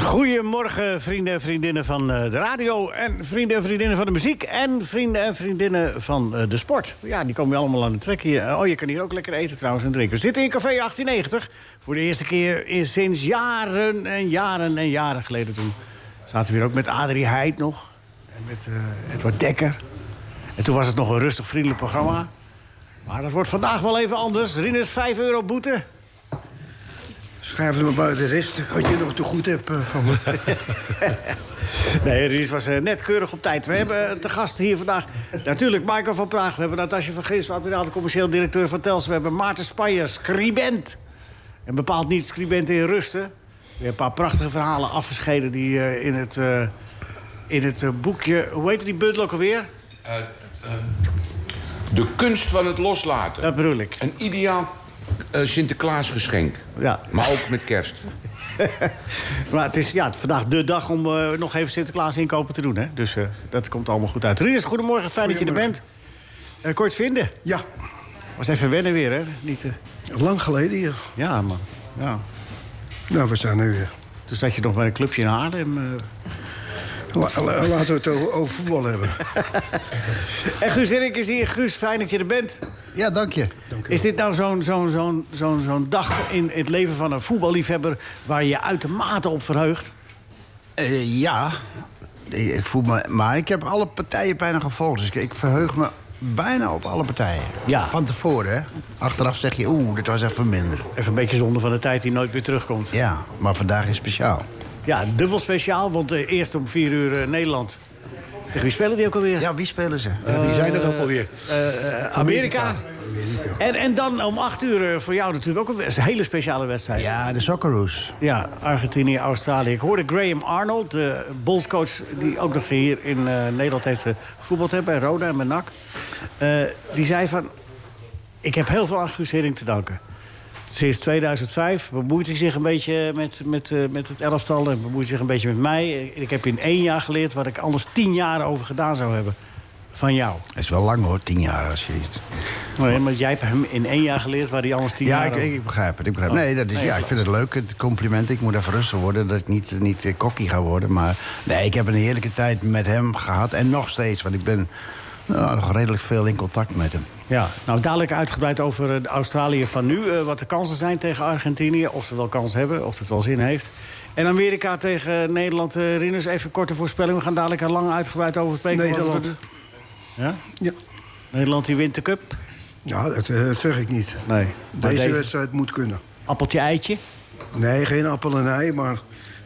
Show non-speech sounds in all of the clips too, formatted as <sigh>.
Goedemorgen, vrienden en vriendinnen van eh, de radio. En vrienden en vriendinnen van de muziek. En vrienden en vriendinnen van eh, de sport. Ja, die komen allemaal aan de trek hier. Oh, je kan hier ook lekker eten trouwens en drinken. We zitten in Café 1890. Voor de eerste keer in, sinds jaren en jaren en jaren geleden toen. Zaten we hier ook met Adrie Heid nog. En met eh, Edward Dekker. En toen was het nog een rustig, vriendelijk programma. Maar dat wordt vandaag wel even anders. Rinus, 5 euro boete. Schrijf het maar buiten de rest. Wat je nog te goed hebt eh, van me. <laughs> Nee, Ries was eh, net keurig op tijd. We hebben eh, te gast hier vandaag natuurlijk Michael van Praag. We hebben Natasja van Gris, admiraal de commercieel directeur van Tels. We hebben Maarten Spanjer, scribent. En bepaald niet scribent in rusten. We hebben een paar prachtige verhalen afgescheiden... die eh, in het, eh, in het boekje... Hoe heet die bundel ook alweer? De kunst van het loslaten. Dat bedoel ik. Een ideaal Sinterklaasgeschenk. Ja. Maar ook met kerst. <laughs> Maar het is ja, vandaag de dag om eh, nog even Sinterklaas inkopen te doen. Hè? Dus eh, dat komt allemaal goed uit. Rinus, goedemorgen. Fijn dat je er bent. Eh het vinden? Ja, Was even wennen weer, hè? Niet, eh, lang geleden hier. Ja, man. Ja. Nou, we zijn nu weer. Toen zat je nog bij een clubje in Haarlem. La- la- laten we het over, over voetbal hebben. <laughs> En Guus Dirk is hier. Guus, fijn dat je er bent. Ja, dank je. Is dit nou zo'n zo'n zo'n zo'n zo'n dag in het leven van een voetballiefhebber... waar je je uitermate op verheugt? Eh, ja, ik voel me, maar ik heb alle partijen bijna gevolgd. Dus ik, ik verheug me bijna op alle partijen. Ja. Van tevoren, hè. Achteraf zeg je, oeh, dit was even minder. Even een beetje zonde van de tijd die nooit meer terugkomt. Ja, maar vandaag is speciaal. Ja, dubbel speciaal, want eh, eerst om vier uur eh, Nederland. Tegen wie spelen die ook alweer? Ja, wie spelen ze? Wie zijn dat ook alweer? Eh, Amerika. En, en dan om acht uur voor jou natuurlijk ook een hele speciale wedstrijd. Ja, de Socceroos. Ja, Argentinië, Australië. Ik hoorde Graham Arnold, de bondscoach... die ook nog hier in eh, Nederland heeft gevoetbald hè, bij Roda en bij NAC. Eh, die zei van... Ik heb heel veel aan Guus Hiddink te danken. Sinds 2005 bemoeit hij zich een beetje met, met, eh, met het elftal... en bemoeit zich een beetje met mij. Ik heb in één jaar geleerd wat ik anders tien jaar over gedaan zou hebben. Van jou. Dat is wel lang hoor, tien jaar als je iets. Nee, maar jij hebt hem in één jaar geleerd waar hij anders tien Ja, jaar over... ik, ik begrijp het. Ik begrijp. Oh. Nee, dat is, Nee, ja, ik vind het leuk, het compliment. Ik moet even rustig worden, dat ik niet, niet eh, cocky ga worden. Maar nee, ik heb een heerlijke tijd met hem gehad. En nog steeds, want ik ben nou, nog redelijk veel in contact met hem. Ja, nou dadelijk uitgebreid over eh, de Australië van nu. eh, wat de kansen zijn tegen Argentinië. Of ze wel kans hebben, of het wel zin heeft. En Amerika tegen Nederland. eh Rinus, even korte voorspelling. We gaan dadelijk er lang uitgebreid over spreken. Nederland. Ja? Ja, Nederland die wint de cup? ja dat, eh, dat zeg ik niet. Nee. Maar Deze wedstrijd moet kunnen. Appeltje eitje? Nee, geen appel en ei, maar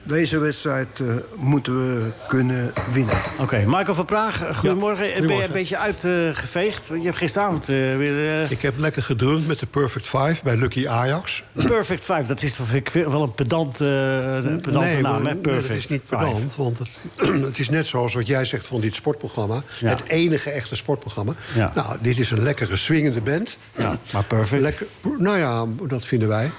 deze wedstrijd eh, moeten we kunnen winnen. Oké, Michael van Praag, eh, goedemorgen. Ben je een beetje uitgeveegd? je hebt gisteravond eh, weer... eh, Ik heb lekker gedroomd met de Perfect Five bij Lucky Ajax. Perfect Five, dat is vind ik wel een pedant, eh, pedante nee, naam, maar- hè? nee, Perfect dat is niet Five. pedant, want het, <clears throat> het is net zoals wat jij zegt van dit sportprogramma. Ja. Het enige echte sportprogramma. Ja. Nou, dit is een lekkere swingende band. Ja, maar perfect. Lekker, nou ja, dat vinden wij.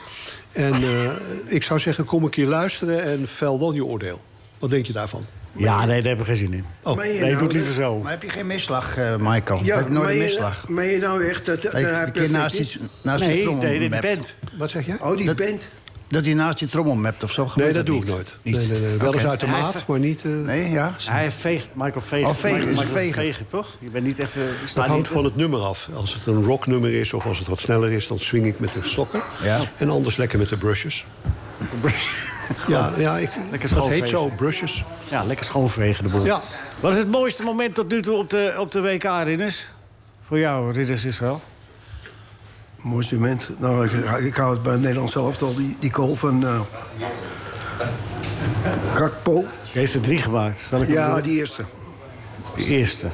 En eh, ik zou zeggen, kom een keer luisteren en vel dan je oordeel. Wat denk je daarvan? Ja, nee, daar heb ik geen zin in. Oh. Je Nee, nou doe het dat- liever zo. Maar heb je geen misslag, eh, Michael? Ja, heb je nooit een je- misslag? Meen je nou echt dat, dat Dat je hij een keer perfect naast, naast Nee, de band. Wat zeg jij? Oh, die Dat- band. Dat hij naast die trommel mapt of zo? nee, dat doe ik nooit. Niet? Nee, nee, nee. Wel eens uit de maat, heeft- maar niet... eh, Nee, ja? Hij veegt, Michael Vegen. Oh, vegen, Michael, is Michael vegen. toch? Je bent niet echt... eh, staat Dat hangt van het nummer af. Als het een rocknummer is of als het wat sneller is... dan swing ik met de sokken. Ja. En anders lekker met de brushes. <laughs> Ja, ja ik, Lekker dat heet zo, brushes. Ja, lekker schoonvegen de boel. Ja. Wat is het mooiste moment tot nu toe op de, op de WK, Ridders? Voor jou, Ridders Israël. Mooiste moment. Nou, ik, ik hou het bij Nederland zelf al. Die, die goal van eh Kakpo. Je heeft er drie gemaakt. Ja, die eerste. de eerste.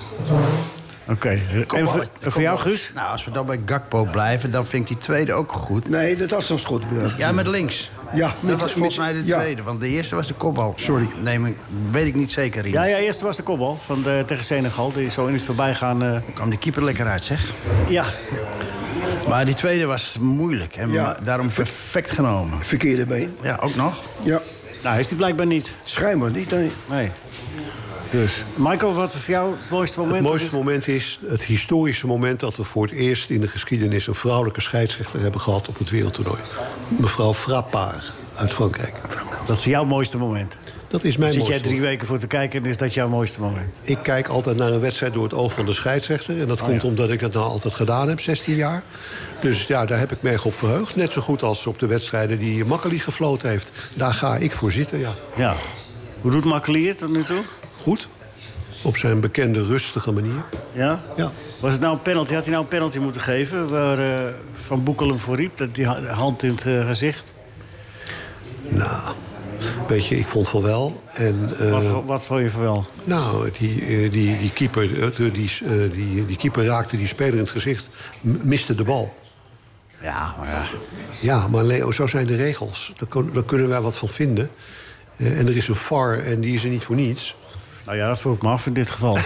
Oké. En, voor- jou, Guus? Nou, als we dan bij Gakpo blijven, dan vind ik die tweede ook goed. Nee, dat afstandsschot. Ja, met links. Ja, dat met- was volgens met- mij de ja. tweede, want de eerste was de kopbal. Sorry. Nee, maar weet ik niet zeker. Rien. Ja, ja, eerst was de kopbal van de, tegen Senegal. Die zo in het voorbijgaan... eh kwam die keeper lekker uit, zeg. ja, Maar die tweede was moeilijk. En Ja. daarom perfect genomen. Verkeerde been. Ja, ook nog. Ja. Nou, heeft hij blijkbaar niet. Schijnbaar niet, nee. Nee. Dus. Michael, wat was voor jou het mooiste moment? Het mooiste moment is het historische moment dat we voor het eerst in de geschiedenis een vrouwelijke scheidsrechter hebben gehad op het wereldtoernooi. Mevrouw Frappard uit Frankrijk. Dat is jouw mooiste moment. Dat is mijn Zit jij drie weken voor te kijken en is dat jouw mooiste moment? Ik kijk altijd naar een wedstrijd door het oog van de scheidsrechter. En dat komt omdat ik dat nou altijd gedaan heb, 16 jaar. Dus ja, daar heb ik me erg op verheugd. Net zo goed als op de wedstrijden die Makkeli gefloten heeft. Daar ga ik voor zitten, ja. Ja. Hoe doet Makkelier tot nu toe? Goed. Op zijn bekende, rustige manier. Ja? Ja. Was het nou een penalty? Had hij nou een penalty moeten geven waar eh, Van Boekel hem voor riep? Dat die ha- hand in het eh, gezicht? Nou, weet je, ik vond van wel. En, eh, Wat, wat vond je van wel? Nou, die, die, die, keeper, die, die, die keeper raakte die speler in het gezicht, miste de bal. Ja, maar ja. Ja, maar Leo, zo zijn de regels. Daar, kun- daar kunnen wij wat van vinden. En er is een VAR en die is er niet voor niets. Nou ja, dat vroeg ik me af in dit geval.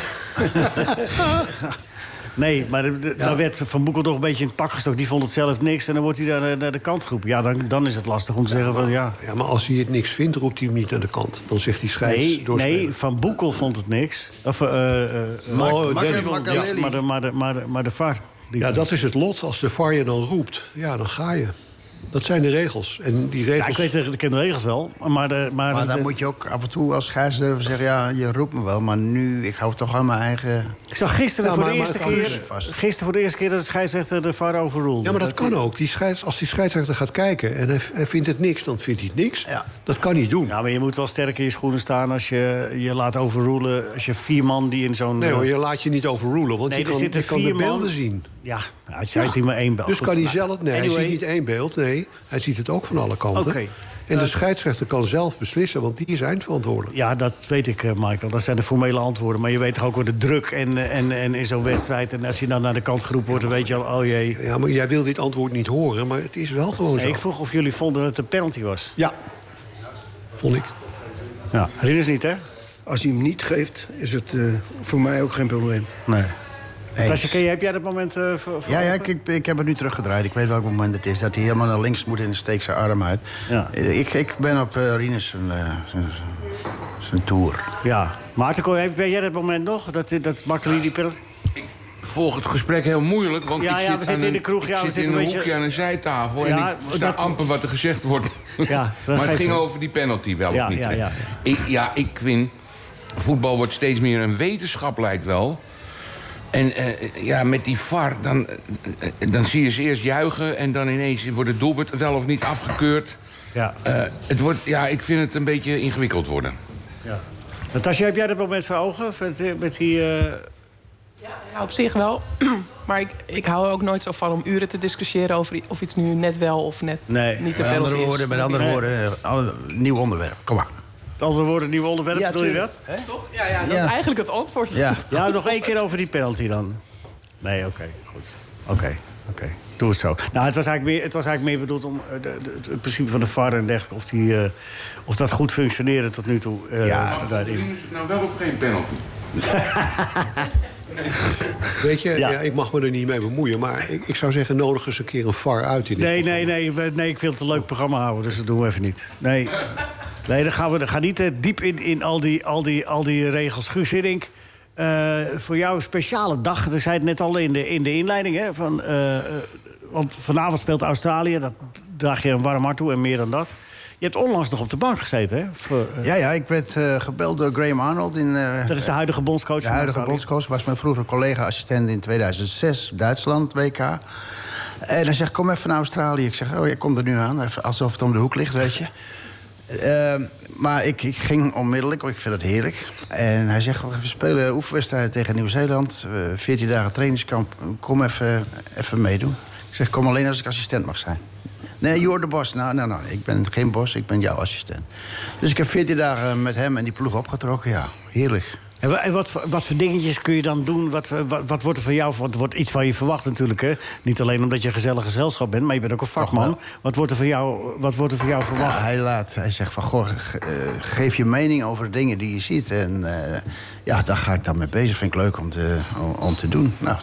<laughs> nee, maar de- de- dan werd Van Boekel toch een beetje in het pak gestoken. Die vond het zelf niks en dan wordt hij daar naar, naar de kant geroepen. Ja, dan, dan is het lastig om te zeggen van ja... Ja, maar als hij het niks vindt, roept hij hem niet aan de kant. Dan zegt hij scheids Nee, doorspelen. nee, Van Boekel vond het niks. Of, eh, eh, eh, Mark- vond het niks, maar de, maar de, maar de, maar de VAR. Ja, dat is het lot. Als de VAR je dan roept, ja, dan ga je. Dat zijn de regels. En die Ja, regels... ik weet ik ken de regels wel, maar... De, maar, Maar dan de- moet je ook af en toe als scheidsrechter zeggen... ja, je roept me wel, maar nu, ik hou toch aan mijn eigen... Ik zag gisteren, Ja, voor maar- de eerste keer, gisteren voor de eerste keer dat de scheidsrechter de VAR overruled. Ja, maar dat kan ook. Die scheids, als die scheidsrechter gaat kijken en hij, hij vindt het niks, dan vindt hij het niks. Ja. Dat kan hij doen. Ja, maar je moet wel sterk in je schoenen staan als je je laat overrulen. Als je vier man die in zo'n... Nee hoor, je laat je niet overrulen, want Nee, je er kan, zitten je kan de man- beelden zien. Ja, hij hij ziet maar één bel. Dus kan hij zelf... Nee, hij ziet niet één beeld, nee. Hij ziet het ook van alle kanten. Oké. En de scheidsrechter kan zelf beslissen, want die is eindverantwoordelijk. Ja, dat weet ik, eh, Michael. Dat zijn de formele antwoorden. Maar je weet toch ook wel de druk en, eh, en, en in zo'n wedstrijd. En als je dan naar de kant geroepen wordt, dan weet je al... oh jee. Ja, maar jij wil dit antwoord niet horen, maar het is wel gewoon zo. Ik vroeg of jullie vonden dat het een penalty was. Ja, vond ik. Ja, Rinus niet, hè? Als hij hem niet geeft, is het eh, voor mij ook geen probleem. Nee. Tasje, ken je- heb jij dat moment eh, voor, voor Ja, ja ik, ik, ik heb het nu teruggedraaid. Ik weet welk moment het is. Dat hij helemaal naar links moet en steekt zijn arm uit. Ja. Eh, Ik, ik ben op uh, Rinus zijn, eh, zijn, zijn tour. Ja. Maarten, heb- ben jij dat moment nog? Dat, dat Makkeli die penalty... volg het gesprek heel moeilijk. Want Ja, ik ja, zit we zitten in een- de kroeg, ja, Ik we zit zitten in een een beetje- hoekje aan een zijtafel. Ja, en ik sta dat- amper wat er gezegd wordt. Ja, <laughs> maar het ging over die penalty wel Ja, of niet. ja, ja. Ik, ja, ik vind... Voetbal wordt steeds meer een wetenschap, lijkt wel. En eh, ja, met die VAR, dan, eh, eh, dan zie je ze eerst juichen... en dan ineens wordt het doelpunt wel of niet afgekeurd. Ja. Eh, het wordt, ja, ik vind het een beetje ingewikkeld worden. ja. Natasja, heb jij dat moment voor ogen? Met, met die... Ja, op zich wel. <clears throat> maar ik, ik hou er ook nooit zo van om uren te discussiëren over of iets nu net wel of net Nee. niet de Met penalty andere is. woorden, met andere Nee. woorden nieuw onderwerp. Kom maar. Met andere woorden, nieuw onderwerp, Ja, bedoel je dat? Toch? Ja, ja, dat Ja. is eigenlijk het antwoord. Ja. <laughs> Ja, nog één keer over die penalty dan. Nee, oké, goed. Oké, oké. Doe het zo. Nou, het was eigenlijk meer, het was eigenlijk meer bedoeld om eh, de, de- het principe van de VAR en dergelijke... of, die, eh, of dat goed functioneerde tot nu toe. eh, Ja. daarin. Het nou wel of geen penalty? <laughs> Weet je, Ja. ja. ik mag me er niet mee bemoeien... maar ik, ik zou zeggen, nodig eens een keer een VAR uit in dit Nee, programma. nee, nee, we- nee, ik wil het een leuk programma houden, dus dat doen we even niet. Nee, nee dan gaan we dan gaan niet eh, diep in, in al, die, al, die, al die regels. Guus Hiddink, eh, voor jou een speciale dag. Er zei het net al in de, in de inleiding. Hè, van, eh, want vanavond speelt Australië, dat draag je een warm hart toe en meer dan dat. Je hebt onlangs nog op de bank gezeten, hè? Voor, Ja, ja, ik werd gebeld door Graham Arnold. In, Dat is de huidige bondscoach de huidige bondscoach. Was mijn vroegere collega-assistent in 2006, Duitsland, WK. En hij zegt, kom even naar Australië. Ik zeg, oh, je komt er nu aan. Alsof het om de hoek ligt, weet je. Ehm, maar ik, ik ging onmiddellijk, want ik vind het heerlijk. En hij zegt, we spelen oefenwedstrijd tegen Nieuw-Zeeland. eh, 14 dagen trainingskamp. Kom even, even meedoen. Ik zeg, kom alleen als ik assistent mag zijn. Nee, you're de boss. Nou, nou, nou, ik ben geen bos, ik ben jouw assistent. Dus ik heb 14 dagen met hem en die ploeg opgetrokken. Ja, heerlijk. En wa- en wat, voor- wat voor dingetjes kun je dan doen? Wat, eh, wat, wat wordt er van jou? Want er wordt iets van je verwacht natuurlijk. Hè? Niet alleen omdat je een gezellig gezelschap bent, maar je bent ook een vakman. Wat wordt er van jou, wat wordt er van jou verwacht? Ja, hij, laat, hij zegt van, goh, eh, geef je mening over dingen die je ziet. En eh, ja, daar ga ik dan mee bezig. Vind ik leuk om te, om, te doen. Nou,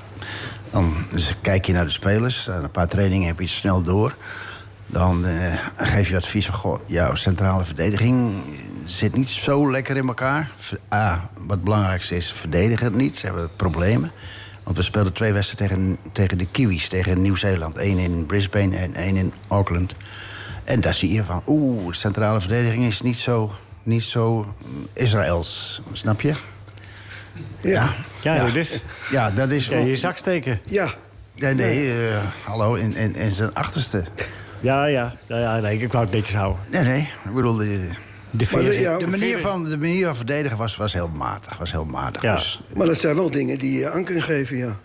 dan dus kijk je naar de spelers. Een paar trainingen heb je snel door. Dan eh, geef je advies van, goh, jouw centrale verdediging zit niet zo lekker in elkaar. A, wat het belangrijkste is, verdedigen het niet. Ze hebben problemen. Want we speelden twee wedstrijden tegen, tegen de Kiwis, tegen Nieuw-Zeeland. Eén in Brisbane en één in Auckland. En daar zie je van, oeh, de centrale verdediging is niet zo, niet zo mm, Israëls, snap je? Ja, Ja, dat is- Ja, dat is... Ja, je zak steken. Ja, Nee, nee, eh, hallo, in, in, in zijn achterste. Ja, ja, ja, ja nee, ik wou het netjes houden. Nee, nee, ik bedoel, de, De ja, manier, van, de manier van verdedigen was, was heel matig. Was heel matig. Ja. Dus, maar dat zijn wel dingen die je aan kunnen geven, ja.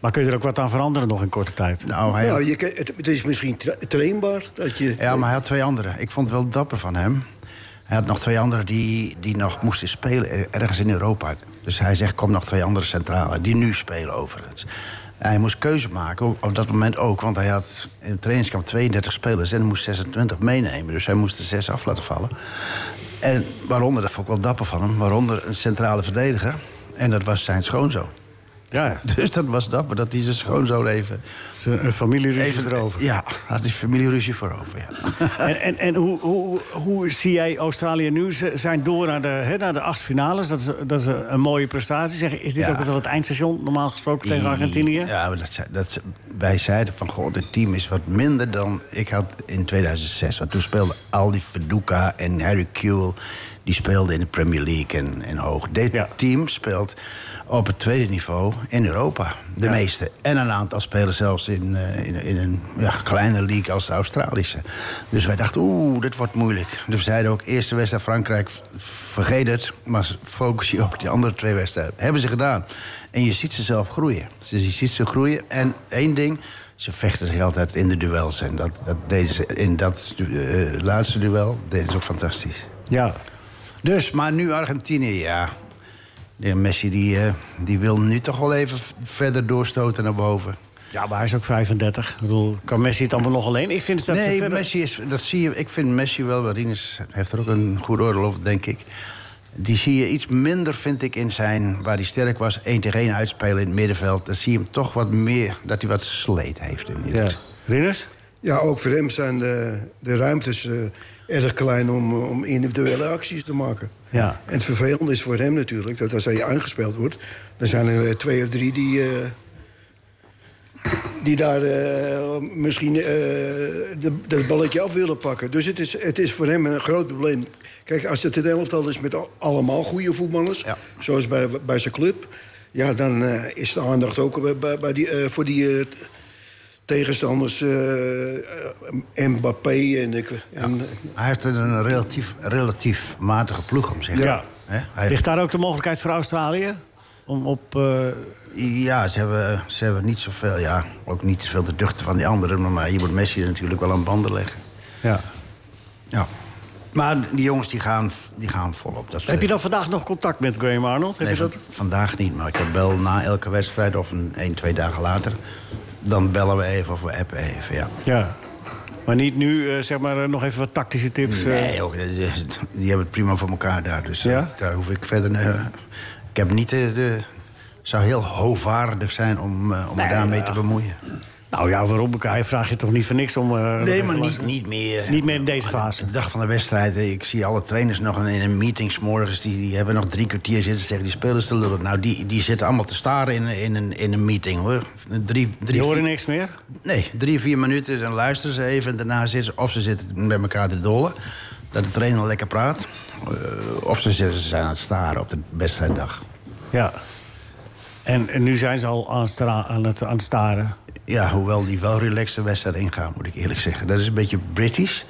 Maar kun je er ook wat aan veranderen nog in korte tijd? nou, hij, Nou, je, het, het is misschien tra- trainbaar dat je... ja, maar hij had twee anderen. Ik vond het wel dapper van hem. Hij had nog twee anderen die, die nog moesten spelen er- ergens in Europa. Dus hij zegt, kom nog twee andere centrale die nu spelen overigens. Hij moest keuze maken, op dat moment ook. Want hij had in het trainingskamp 32 spelers en moest 26 meenemen. Dus hij moest er zes af laten vallen. En waaronder, dat vond ik wel dapper van hem... waaronder een centrale verdediger. En dat was zijn schoonzoon. Ja, <laughs> Dus dat was dapper, dat hij zijn schoonzoon even... een familieruzie even erover. Ja, had hij familieruzie voor over, ja. <laughs> En, en, en hoe, hoe, hoe zie jij Australië nu? Ze zijn door naar de, hè, naar de acht finales. Dat is, dat is een mooie prestatie. Zeg, is dit Ja. ook wel het eindstation, normaal gesproken, tegen Argentinië? Ja, maar dat, dat, wij zeiden van, goh, dit team is wat minder dan ik had in 2006. Want toen speelden Aldi Verduca en Harry Kewell... die speelden in de Premier League en, en hoog. Dit Ja. team speelt op het tweede niveau in Europa. De Ja. meeste. En een aantal spelen zelfs in, eh, in, in een ja, kleine league als de Australische. Dus wij dachten, oeh, dit wordt moeilijk. Dus we zeiden ook, eerste wedstrijd Frankrijk, vergeet het... maar focus je op die andere twee wedstrijden. Hebben ze gedaan. En je ziet ze zelf groeien. Dus je ziet ze groeien. En één ding, ze vechten zich altijd in de duels. En dat, dat deden ze in dat eh, laatste duel deden ze ook fantastisch. Ja. Dus, maar nu Argentinië, ja. De Messi die, eh, die wil nu toch wel even verder doorstoten naar boven. ja, maar hij is ook 35. Ik bedoel, kan Messi het allemaal nog alleen? Ik vind dat ze nee, verder- Messi is, dat zie je. Ik vind Messi wel, Rinus heeft er ook een goed oordeel over, denk ik. Die zie je iets minder, vind ik, in zijn... waar hij sterk was, één tegen één uitspelen in het middenveld. Dan zie je hem toch wat meer, dat hij wat sleet heeft. In Ja. Rinus? Ja, ook voor hem zijn de, de ruimtes eh, erg klein om, eh, om individuele acties te maken. Ja. En het vervelende is voor hem natuurlijk dat als hij aangespeeld wordt... dan zijn er eh, twee of drie die, eh, die daar misschien eh de, dat balletje af willen pakken. Dus het is, het is voor hem een groot probleem. Kijk, als het een elftal is met al- allemaal goede voetballers... Ja. zoals bij, bij zijn club... ja, dan is de aandacht ook bij, bij, die, voor die... eh, tegenstanders, eh, eh, Mbappé en... ik en Hij heeft een relatief, relatief matige ploeg om zich. Ja. Hè? Hij- Ligt daar ook de mogelijkheid voor Australië? Om op... eh, Ja, ze hebben, ze hebben niet zoveel, ja, ook niet zoveel te duchten van die anderen. Maar je moet Messi natuurlijk wel aan banden leggen. ja. Ja. Maar die jongens die gaan, die gaan volop. Dat Heb je dan vandaag nog contact met Graham Arnold? Heb Nee, je dat? van- vandaag niet, maar ik heb bel na elke wedstrijd of een, één, twee dagen later. Dan bellen we even of we appen even, ja. Ja. Maar niet nu, eh, zeg maar, eh, nog even wat tactische tips? eh? Nee, joh, die, die hebben het prima voor elkaar daar. Dus Ja? daar hoef ik verder... eh, ik heb niet de... zou heel hoogwaardig zijn om, eh, om me daarmee te bemoeien. Nou ja, waarom? Hij vraag je toch niet voor niks om... eh, Nee, maar niet, niet meer. Niet meer in deze fase. De dag van de wedstrijd, eh, ik zie alle trainers nog in een meetings morgens... Die, die hebben nog drie kwartier zitten tegen die spelers te lullen. Nou, die, die zitten allemaal te staren in, in, een, in een meeting, hoor. Drie, drie, Die horen vier- niks meer? Nee, drie, vier minuten, dan luisteren ze even... en daarna zitten ze, of ze zitten met elkaar te dollen... dat de trainer lekker praat... eh, of ze, zitten- ze zijn aan het staren op de wedstrijddag. Ja. En, en nu zijn ze al aan aan het, aan het staren. Ja, hoewel die wel relaxed de wedstrijd ingaan, moet ik eerlijk zeggen. Dat is een beetje British...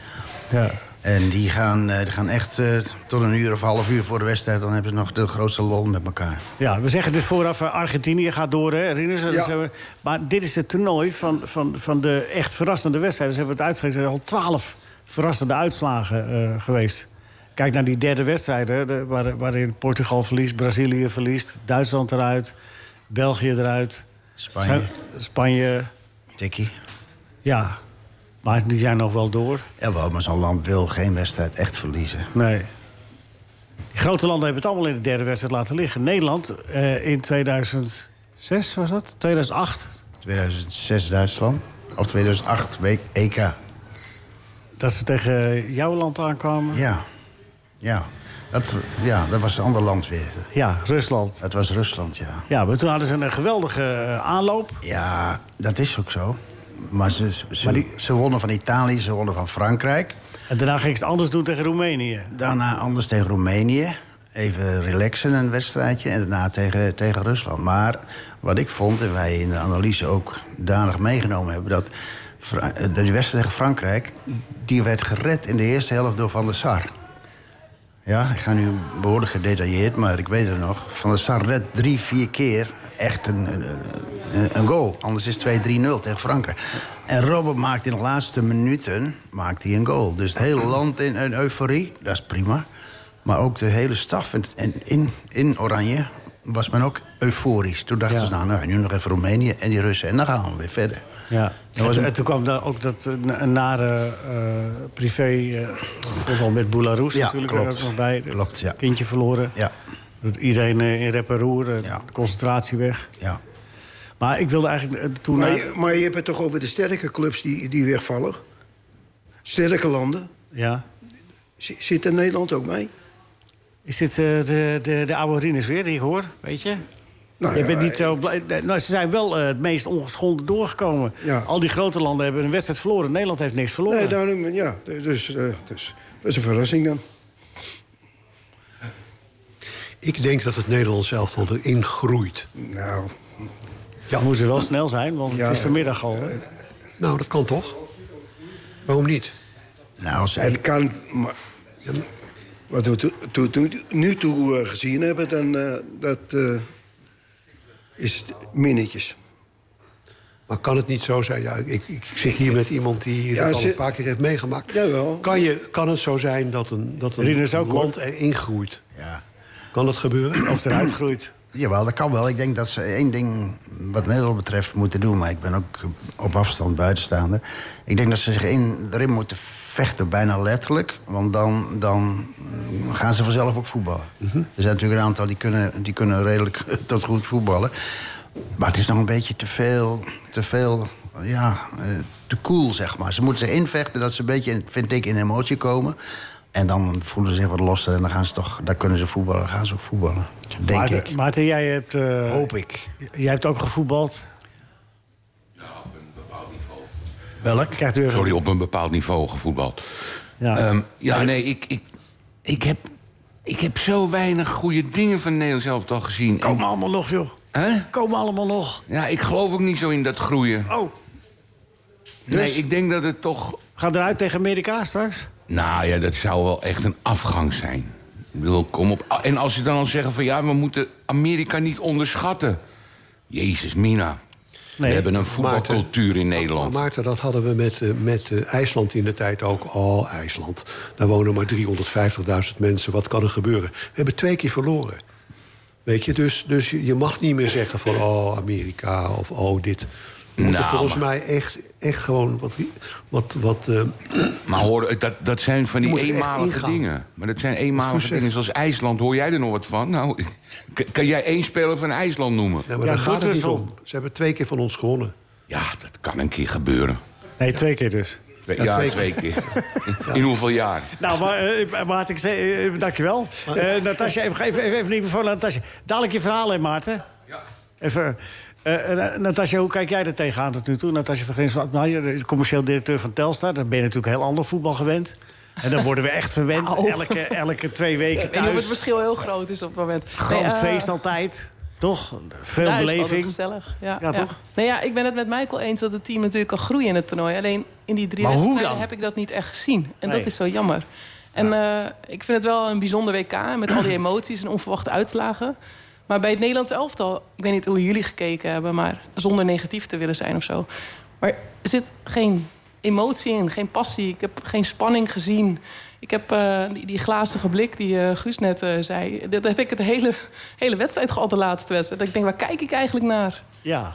Ja. En die gaan, eh, die gaan echt eh, tot een uur of half uur voor de wedstrijd... dan hebben ze nog de grootste lol met elkaar. Ja, we zeggen dus vooraf, eh, Argentinië gaat door, hè, Rinus? Ja. eh, Maar dit is het toernooi van, van, van de echt verrassende wedstrijden. Ze hebben het uitgegeven, er zijn al twaalf verrassende uitslagen eh, geweest. Kijk naar die derde wedstrijd, hè, de- waar, waarin Portugal verliest, Brazilië verliest... Duitsland eruit, België eruit, Spanje, Zijn- Spanje... tikkie. Ja, maar die zijn nog wel door. Jawel, maar zo'n land wil geen wedstrijd echt verliezen. Nee. Die grote landen hebben het allemaal in de derde wedstrijd laten liggen. Nederland eh, in 2006 was dat? 2008? 2006 Duitsland. Of 2008 week EK. Dat ze tegen jouw land aankwamen? Ja, ja. Dat, ja, dat was een ander land weer. Ja, Rusland. Het was Rusland, ja. Ja, maar toen hadden ze een geweldige eh, aanloop. Ja, dat is ook zo. Maar ze, ze, Maar die- ze wonnen van Italië, ze wonnen van Frankrijk. En daarna ging ze het anders doen tegen Roemenië. Daarna anders tegen Roemenië. Even relaxen een wedstrijdje. En daarna tegen, tegen Rusland. Maar wat ik vond, en wij in de analyse ook danig meegenomen hebben... dat die wedstrijd tegen Frankrijk... die werd gered in de eerste helft door Van der Sar. Ja, ik ga nu behoorlijk gedetailleerd, maar ik weet het nog. Van der Sar redt drie, vier keer echt een, een, een- goal. Anders is het 2-3-0 tegen Frankrijk. En Robert maakt in de laatste minuten maakt hij een goal. Dus het hele land in een euforie, dat is prima. Maar ook de hele staf en, en in, in Oranje was men ook euforisch. Toen dachten Ja. ze, nou, nou, nu nog even Roemenië en die Russen. En dan gaan we weer verder. Ja. Dat was en, toen kwam daar ook dat eh, een nare eh, privé... eh voorval met Boularus Ja, natuurlijk klopt. er ook nog bij. Klopt, ja. Kindje verloren. Ja, Iedereen in rep en roer. Ja. Concentratie weg. ja. Maar ik wilde eigenlijk toen... Maar, je- maar je hebt het toch over de sterke clubs die, die wegvallen? Sterke landen. ja. Z- Zit er Nederland ook mee? Is dit eh, de, de, de oude Rinus weer die ik hoor? Weet je? Nou, je ja, bent niet zo blij. Nou, ze zijn wel eh, het meest ongeschonden doorgekomen. Ja. Al die grote landen hebben een wedstrijd verloren. Nederland heeft niks verloren. Nee, daarom, ja. Dus, eh, dus dat is een verrassing dan. Ik denk dat het Nederlands elftal erin groeit. Nou, Dan moeten ze wel snel zijn, want Ja. het is vanmiddag al. hè? Nou, dat kan toch? Waarom niet? Nou, als het kan... Maar, wat we to- to- to- nu toe eh, gezien hebben, dan eh, dat, eh, is het minnetjes. Maar kan het niet zo zijn? Ja, ik, ik, ik zit hier met iemand die Ja, dat al ze- een paar keer heeft meegemaakt. Jawel. Kan, je, kan het zo zijn dat een, dat een ook, land erin groeit? Ja. Kan dat gebeuren? Of eruit groeit. Jawel, dat kan wel. Ik denk dat ze één ding wat Nederland betreft moeten doen... maar ik ben ook op afstand buitenstaander. Ik denk dat ze zich in, erin moeten vechten, bijna letterlijk. Want dan, dan gaan ze vanzelf ook voetballen. Er zijn natuurlijk een aantal die kunnen, die kunnen redelijk <laughs> tot goed voetballen. Maar het is nog een beetje te veel, te veel ja, eh, te cool, zeg maar. Ze moeten zich invechten dat ze een beetje, in- vind ik, in emotie komen... En dan voelen ze zich wat losser en dan gaan ze toch, daar kunnen ze voetballen, dan gaan ze ook voetballen. Denk Maarten, ik. Maarten, jij hebt, eh, Hoop ik. jij hebt ook gevoetbald. Welk? Krijgt u even... Sorry, op een bepaald niveau gevoetbald. Ja. Ja, ja nee, ik, ik, ik, heb, ik heb zo weinig goede dingen van Nederland zelf al gezien. En- Komen allemaal nog, joh. Hè? Komen allemaal nog. Ja, ik geloof ook niet zo in dat groeien. Oh, Nee, ik denk dat het toch... ga eruit tegen Amerika straks? Nou ja, dat zou wel echt een afgang zijn. Ik bedoel, kom op. En als ze dan al zeggen van ja, we moeten Amerika niet onderschatten. Jezus, Mina. Nee. We hebben een voetbalcultuur in Nederland. Maarten, dat hadden we met, eh, met eh, IJsland in de tijd ook. Oh, IJsland. Daar wonen maar 350.000 mensen. Wat kan er gebeuren? We hebben twee keer verloren. Weet je, dus, dus je je mag niet meer zeggen van... oh, Amerika of oh, dit. Nou, volgens maar- mij echt, echt gewoon wat... wat, wat eh, Maar hoor, dat, dat zijn van die eenmalige dingen. Maar dat zijn eenmalige dingen zoals IJsland. Hoor jij er nog wat van? Nou, <laughs> kan jij één speler van IJsland noemen? nee, maar Ja, daar gaat het niet om. Ze hebben twee keer van ons gewonnen. Ja, dat kan een keer gebeuren. Nee, twee keer dus. Twee- Ja, ja, twee twee keer. <laughs> In hoeveel jaar? Nou, maar, eh, Maarten, ik zei, eh, dankjewel. Eh Natasja, even, even, even, even niet voor Natasja. Dadelijk je verhaal, hè, Maarten? Ja. Even, eh, eh, Natasja, hoe kijk jij er tegenaan tot nu toe? Natasja van Grins, nou, je bent commercieel directeur van Telstar. Dan ben je natuurlijk heel ander voetbal gewend. En dan worden we echt verwend. Nou. Elke, elke twee weken niet of het thuis. verschil heel groot is op het moment. Groot Nee, eh, feest altijd. Toch? Veel ja, beleving. gezellig. Ja, Ja, toch? Nee, ja, ik ben het met Michael eens dat het team natuurlijk kan groeien in het toernooi. Alleen in die drie wedstrijden heb ik dat niet echt gezien. En Nee. dat is zo jammer. En ik vind het wel een bijzonder WK met al die <clears throat> emoties en onverwachte uitslagen. Maar bij het Nederlands elftal, ik weet niet hoe jullie gekeken hebben, maar zonder negatief te willen zijn of zo. Maar er zit geen emotie in, geen passie. Ik heb geen spanning gezien. Ik heb eh, die, die glazige blik die eh, Guus net eh, zei. Dat heb ik het hele, hele wedstrijd gehad, de laatste wedstrijd. Ik denk, waar kijk ik eigenlijk naar? Ja.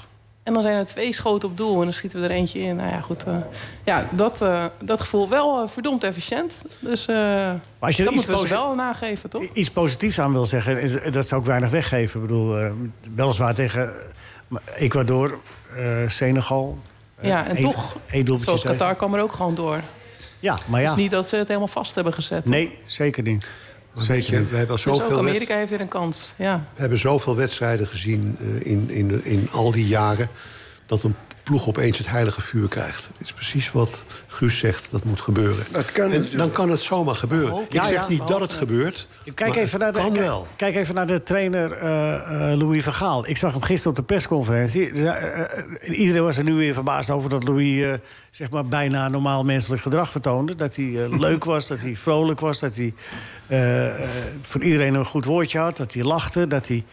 En dan zijn er twee schoten op doel en dan schieten we er eentje in. Nou ja, goed. eh, ja, dat, eh, dat gevoel wel eh, verdomd efficiënt. Dus eh als je dat moeten we wel nageven, toch? iets positiefs aan wil zeggen, is, dat zou ik weinig weggeven. Ik bedoel, weliswaar tegen Ecuador, Senegal. Ja, en toch, zoals. Qatar kwam er ook gewoon door. Ja, maar ja. Het is niet dat ze het helemaal vast hebben gezet. Nee, zeker niet. Weet je, niet. we hebben Dus ook zoveel, Amerika heeft weer een kans. Ja. we hebben zoveel wedstrijden gezien eh, in, in, in al die jaren... dat een ploeg opeens het heilige vuur krijgt. Het is precies wat Guus zegt, dat moet gebeuren. Dat kan en dan kan het zomaar gebeuren. Ik Ja, zeg ja, niet dat het gebeurt, Kijk maar even, naar het de, kan wel. kijk even naar de trainer eh, eh, Louis van Gaal. Ik zag hem gisteren op de persconferentie. Eh, iedereen was er nu weer verbaasd over dat Louis eh, zeg maar bijna normaal menselijk gedrag vertoonde. Dat hij <laughs> leuk was, dat hij vrolijk was, dat hij voor iedereen een goed woordje had, dat hij lachte, dat hij.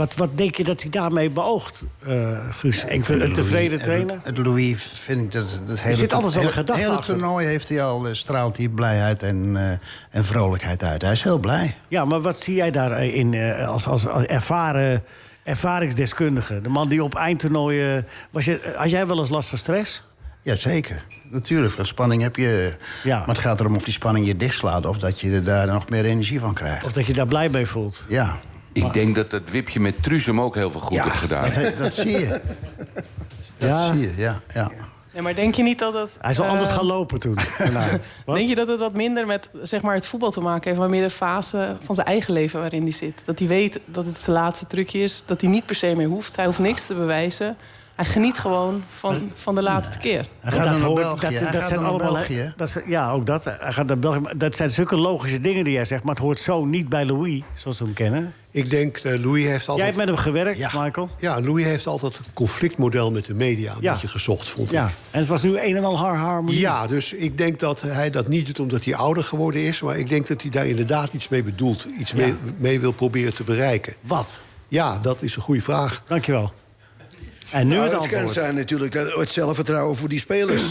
Wat, wat denk je dat hij daarmee beoogt, eh, Guus? Een, een tevreden trainer? Het Louis vind ik dat het hele, zit altijd wel een het gedachte hele toernooi heeft hij al eh, straalt hij blijheid en, eh, en vrolijkheid uit. Hij is heel blij. Ja, maar wat zie jij daarin eh, als, als, als ervaren ervaringsdeskundige? De man die op eindtoernooien... Was je, had jij wel eens last van stress? Jazeker. Natuurlijk, van spanning heb je... Ja. Maar het gaat erom of die spanning je dichtslaat... of dat je er daar nog meer energie van krijgt. Of dat je daar blij mee voelt? Ja, Ik denk dat dat wipje met Truzem ook heel veel goed ja heeft gedaan. <laughs> dat, dat <laughs> zie je. Dat Ja. zie je, ja. ja. Nee, maar denk je niet dat het... Hij is wel eh, anders gaan lopen toen. <laughs> Denk je dat het wat minder met zeg maar, het voetbal te maken heeft... maar meer de fase van zijn eigen leven waarin hij zit? Dat hij weet dat het zijn laatste trucje is. Dat hij niet per se meer hoeft. Hij hoeft niks te bewijzen. Hij geniet gewoon van, van de laatste keer. Hij gaat dan naar België. dat, dat gaat zijn allemaal. België. Dat ja, ook dat. Hij gaat naar België. Dat zijn zulke logische dingen die jij zegt. Maar het hoort zo niet bij Louis, zoals we hem kennen. Ik denk, eh, Louis heeft Jij altijd... hebt met hem gewerkt, Ja. Michael. Ja, Louis heeft altijd het conflictmodel met de media een Ja. beetje gezocht, vond ik. Ja. En het was nu een en al har harmonie. Ja, dus ik denk dat hij dat niet doet omdat hij ouder geworden is... maar ik denk dat hij daar inderdaad iets mee bedoelt. Iets mee, mee wil proberen te bereiken. Wat? Ja, dat is een goede vraag. Dankjewel. En nu Nou, het het kan zijn natuurlijk dat het zelfvertrouwen voor die spelers.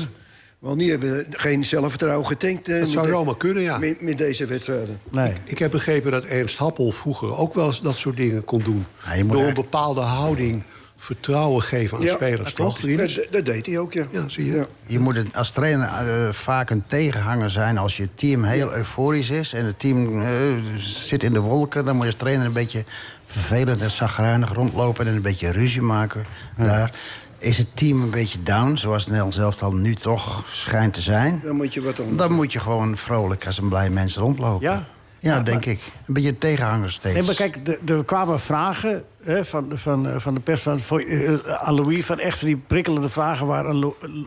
Want die hebben geen zelfvertrouwen getankt. eh, Dat zou de- zomaar kunnen, ja. Met, met deze wedstrijden. Nee. Ik heb begrepen dat Ernst Happel vroeger ook wel eens dat soort dingen kon doen. Ja, Door een bepaalde houding vertrouwen geven aan spelers, toch? Dat, dat deed hij ook, ja. Ja, zie je. Ja. Je moet het als trainer eh, vaak een tegenhanger zijn als je team heel euforisch is en het team eh, zit in de wolken. Dan moet je als trainer een beetje vervelend en zagrijnig rondlopen en een beetje ruzie maken. Daar is het team een beetje down, zoals Nel zelf al nu toch schijnt te zijn. Dan moet je wat anders Dan moet je gewoon vrolijk als een blij mens rondlopen. Ja? Ja, denk ik. Een beetje tegenhanger steeds. Nee, maar kijk, er kwamen vragen hè, van, van, eh, van de pers van, voor, eh, aan Louis... van echt die prikkelende vragen waar een Lou-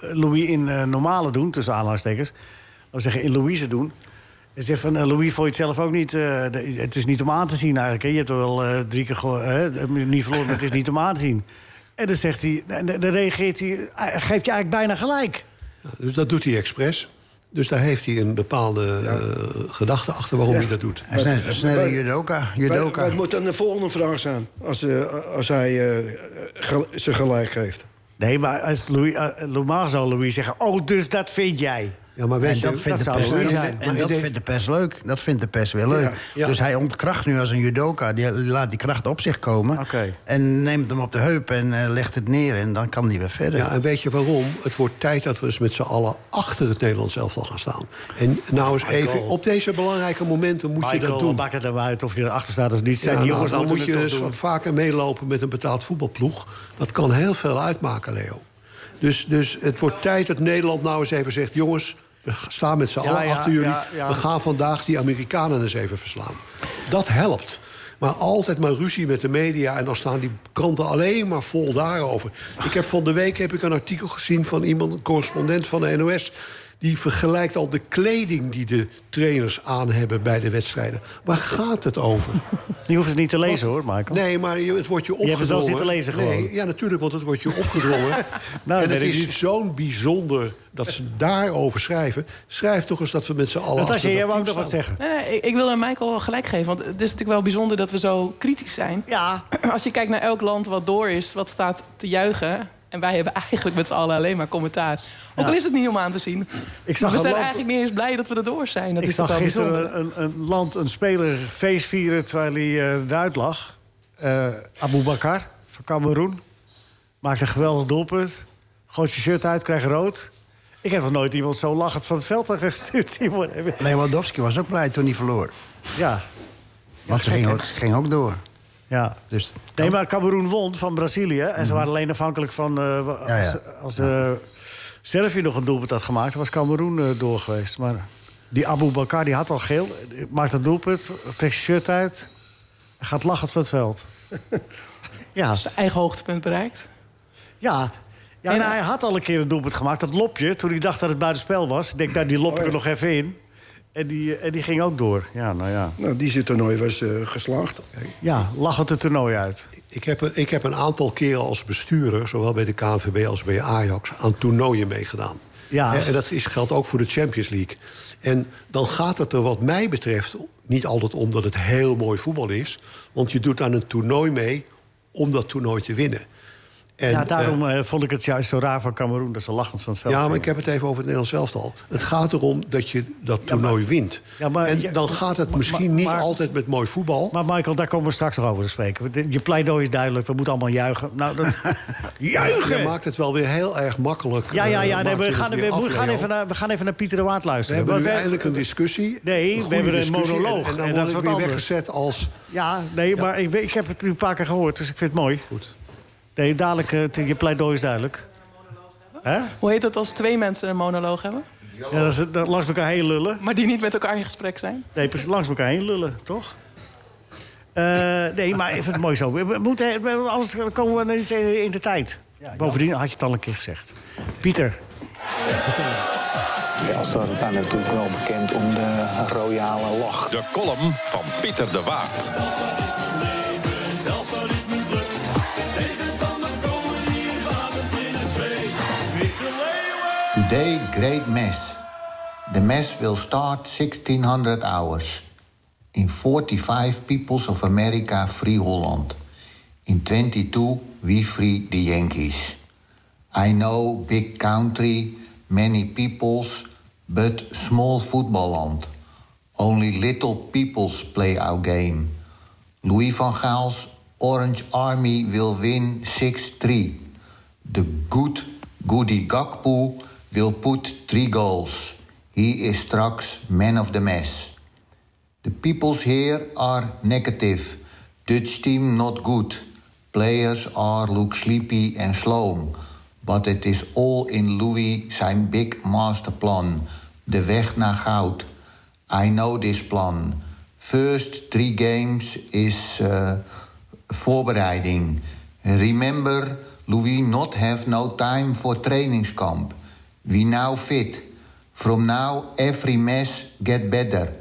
Louis in eh, normale doen... tussen aanhalingstekens, we zeggen in Louise doen... En zegt van, eh, Louis, vond je het zelf ook niet... eh, het is niet om aan te zien eigenlijk. Hè? Je hebt er wel eh, drie keer niet verloren, maar het is niet om aan te zien. En dan zegt hij, dan reageert hij... Geeft je eigenlijk bijna gelijk. Dus dat doet hij expres. Dus daar heeft hij een bepaalde eh, gedachte achter waarom hij dat doet. Hij is een judoka. Wat, judoka. wat moet dan de volgende vraag zijn? Als, eh, als hij eh, ze gelijk geeft. Nee, maar als Louis, uh, normaal zou Louis zeggen... oh, dus dat vind jij. Ja, maar weet En je, dat vindt, de pers, en- en ik dat denk- vindt de pers leuk. Dat vindt de pers weer leuk. ja. Dus hij ontkracht nu als een judoka. Die laat die kracht op zich komen. Oké. En neemt hem op de heup en eh, legt het neer. En dan kan hij weer verder. Ja, en weet je waarom? Het wordt tijd dat we eens met z'n allen achter het Nederlands elftal gaan staan. En nou eens even, op deze belangrijke momenten moet je dat doen. maakt het er maar uit of je erachter staat of niet. Zijn Ja, die nou, jongens dan moet je dus wat vaker meelopen met een betaald voetbalploeg. Dat kan heel veel uitmaken, Leo. Dus, dus het wordt tijd dat Nederland nou eens even zegt... jongens, we staan met z'n Ja, allen ja, achter jullie. ja. We gaan vandaag die Amerikanen eens even verslaan. Dat helpt. Maar altijd maar ruzie met de media... en dan staan die kranten alleen maar vol daarover. Ik heb van de week heb ik een artikel gezien van iemand... een correspondent van de NOS... die vergelijkt al de kleding die de trainers aan hebben bij de wedstrijden. Waar gaat het over? <laughs> Je hoeft het niet te lezen hoor, Michael. Nee, maar je- het wordt je hebt het opgedrongen. wel zitten lezen gewoon. Nee, ja, natuurlijk, want het wordt je opgedrongen. <laughs> Nou, en weet het is niet. zo'n bijzonder dat ze daarover schrijven. Schrijf toch eens dat we met z'n allen... Natasja, jij wou ook nog wat zeggen. Nee, nee, ik, ik wil aan Michael wel gelijk geven. Want het is natuurlijk wel bijzonder dat we zo kritisch zijn. Ja, <clears throat> Als je kijkt naar elk land wat door is, wat staat te juichen... en wij hebben eigenlijk met z'n allen alleen maar commentaar. Ook al is het niet om aan te zien. Ik zag maar we zijn land- eigenlijk niet eens blij dat we er door zijn. Dat ik is toch zag gisteren een, een land, een speler feest vieren terwijl hij eh eruit lag. Eh Abu Bakar van Cameroen. Maakte een geweldig doelpunt. Gooit je shirt uit, krijgt rood. Ik heb nog nooit iemand zo lachend van het veld gestuurd zien worden. Lewandowski was ook blij toen hij verloor. Ja, Want ze ging ook, ze ging ook door. ja. Dus Nee, maar Cameroen won van Brazilië. En ze waren alleen afhankelijk van... eh, als Ja, ja. als eh, Servië nog een doelpunt had gemaakt... was Cameroen eh, door geweest. Maar die Abu Bakar die had al geel. Maakt het doelpunt, trekt zijn shirt uit... gaat lachend van het veld. <laughs> ja, Zijn eigen hoogtepunt bereikt. ja. Ja, En- nou, hij had al een keer een doelpunt gemaakt. Dat lopje, toen hij dacht dat het buitenspel was. Ik denk, nou, die lop ik er nog even in. En die, eh, en die ging ook door. Ja, nou ja. Nou, die zit toernooi was eh, geslaagd. Ja, lachend het toernooi uit. Ik heb, een- ik heb een aantal keren als bestuurder, zowel bij de KNVB als bij Ajax, aan toernooien meegedaan. Ja. En dat is, geldt ook voor de Champions League. En dan gaat het er wat mij betreft niet altijd om dat het heel mooi voetbal is. Want je doet aan een toernooi mee om dat toernooi te winnen. En, ja, eh, daarom eh, vond ik het juist zo raar van Cameroen... dat ze lachend van het veld ja, maar ik heb het even over het Nederlands elftal. Het gaat erom dat je dat toernooi wint. Ja, maar- en ja, dan gaat het misschien maar- niet maar- altijd met mooi voetbal. Maar Michael, daar komen we straks nog over te spreken. Je pleidooi is duidelijk, we moeten allemaal juichen. Nou, dat... <laughs> Je juichen! maakt het wel weer heel erg makkelijk. Ja, ja, eh, ja nee, we, gaan, het we, af, we gaan even naar, we gaan even naar Pieter de Waard We luisteren. hebben nu Want eindelijk een discussie. Nee, we hebben een monoloog. En, en dan En dat word is ik wat weer anders. weggezet als... Ja, nee, maar ik, ik heb het nu een paar keer gehoord, dus ik vind het mooi. Goed. Nee, dadelijk, eh, je pleidooi is duidelijk. Hè? Hoe heet het als twee mensen een monoloog hebben? Ja, dat is, dat, langs elkaar heen lullen. Maar die niet met elkaar in gesprek zijn? Nee, precies, langs elkaar heen lullen, toch? Eh, nee, maar vind het mooi zo. We moeten, we- anders komen we niet in in de tijd. Bovendien had je het al een keer gezegd. Pieter, Telstar staat natuurlijk wel bekend om de royale lach. De column van Pieter de Waard. Today, great mass. The mass will start 1600 hours. In 45 peoples of America free Holland. In 22 we free the Yankees. I know big country, many peoples, but small football land. Only little peoples play our game. Louis van Gaal's Orange Army will win 6-3. The good Goody Gakpo will put three goals. He is straks man of the match. The peoples here are negative. Dutch team not good. Players are look sleepy and slow. But it is all in Louis zijn big master plan. De weg naar goud. I know this plan. First three games is uh, voorbereiding. Remember, Louis not have no time for trainingskamp. We now fit. From now, every match get better.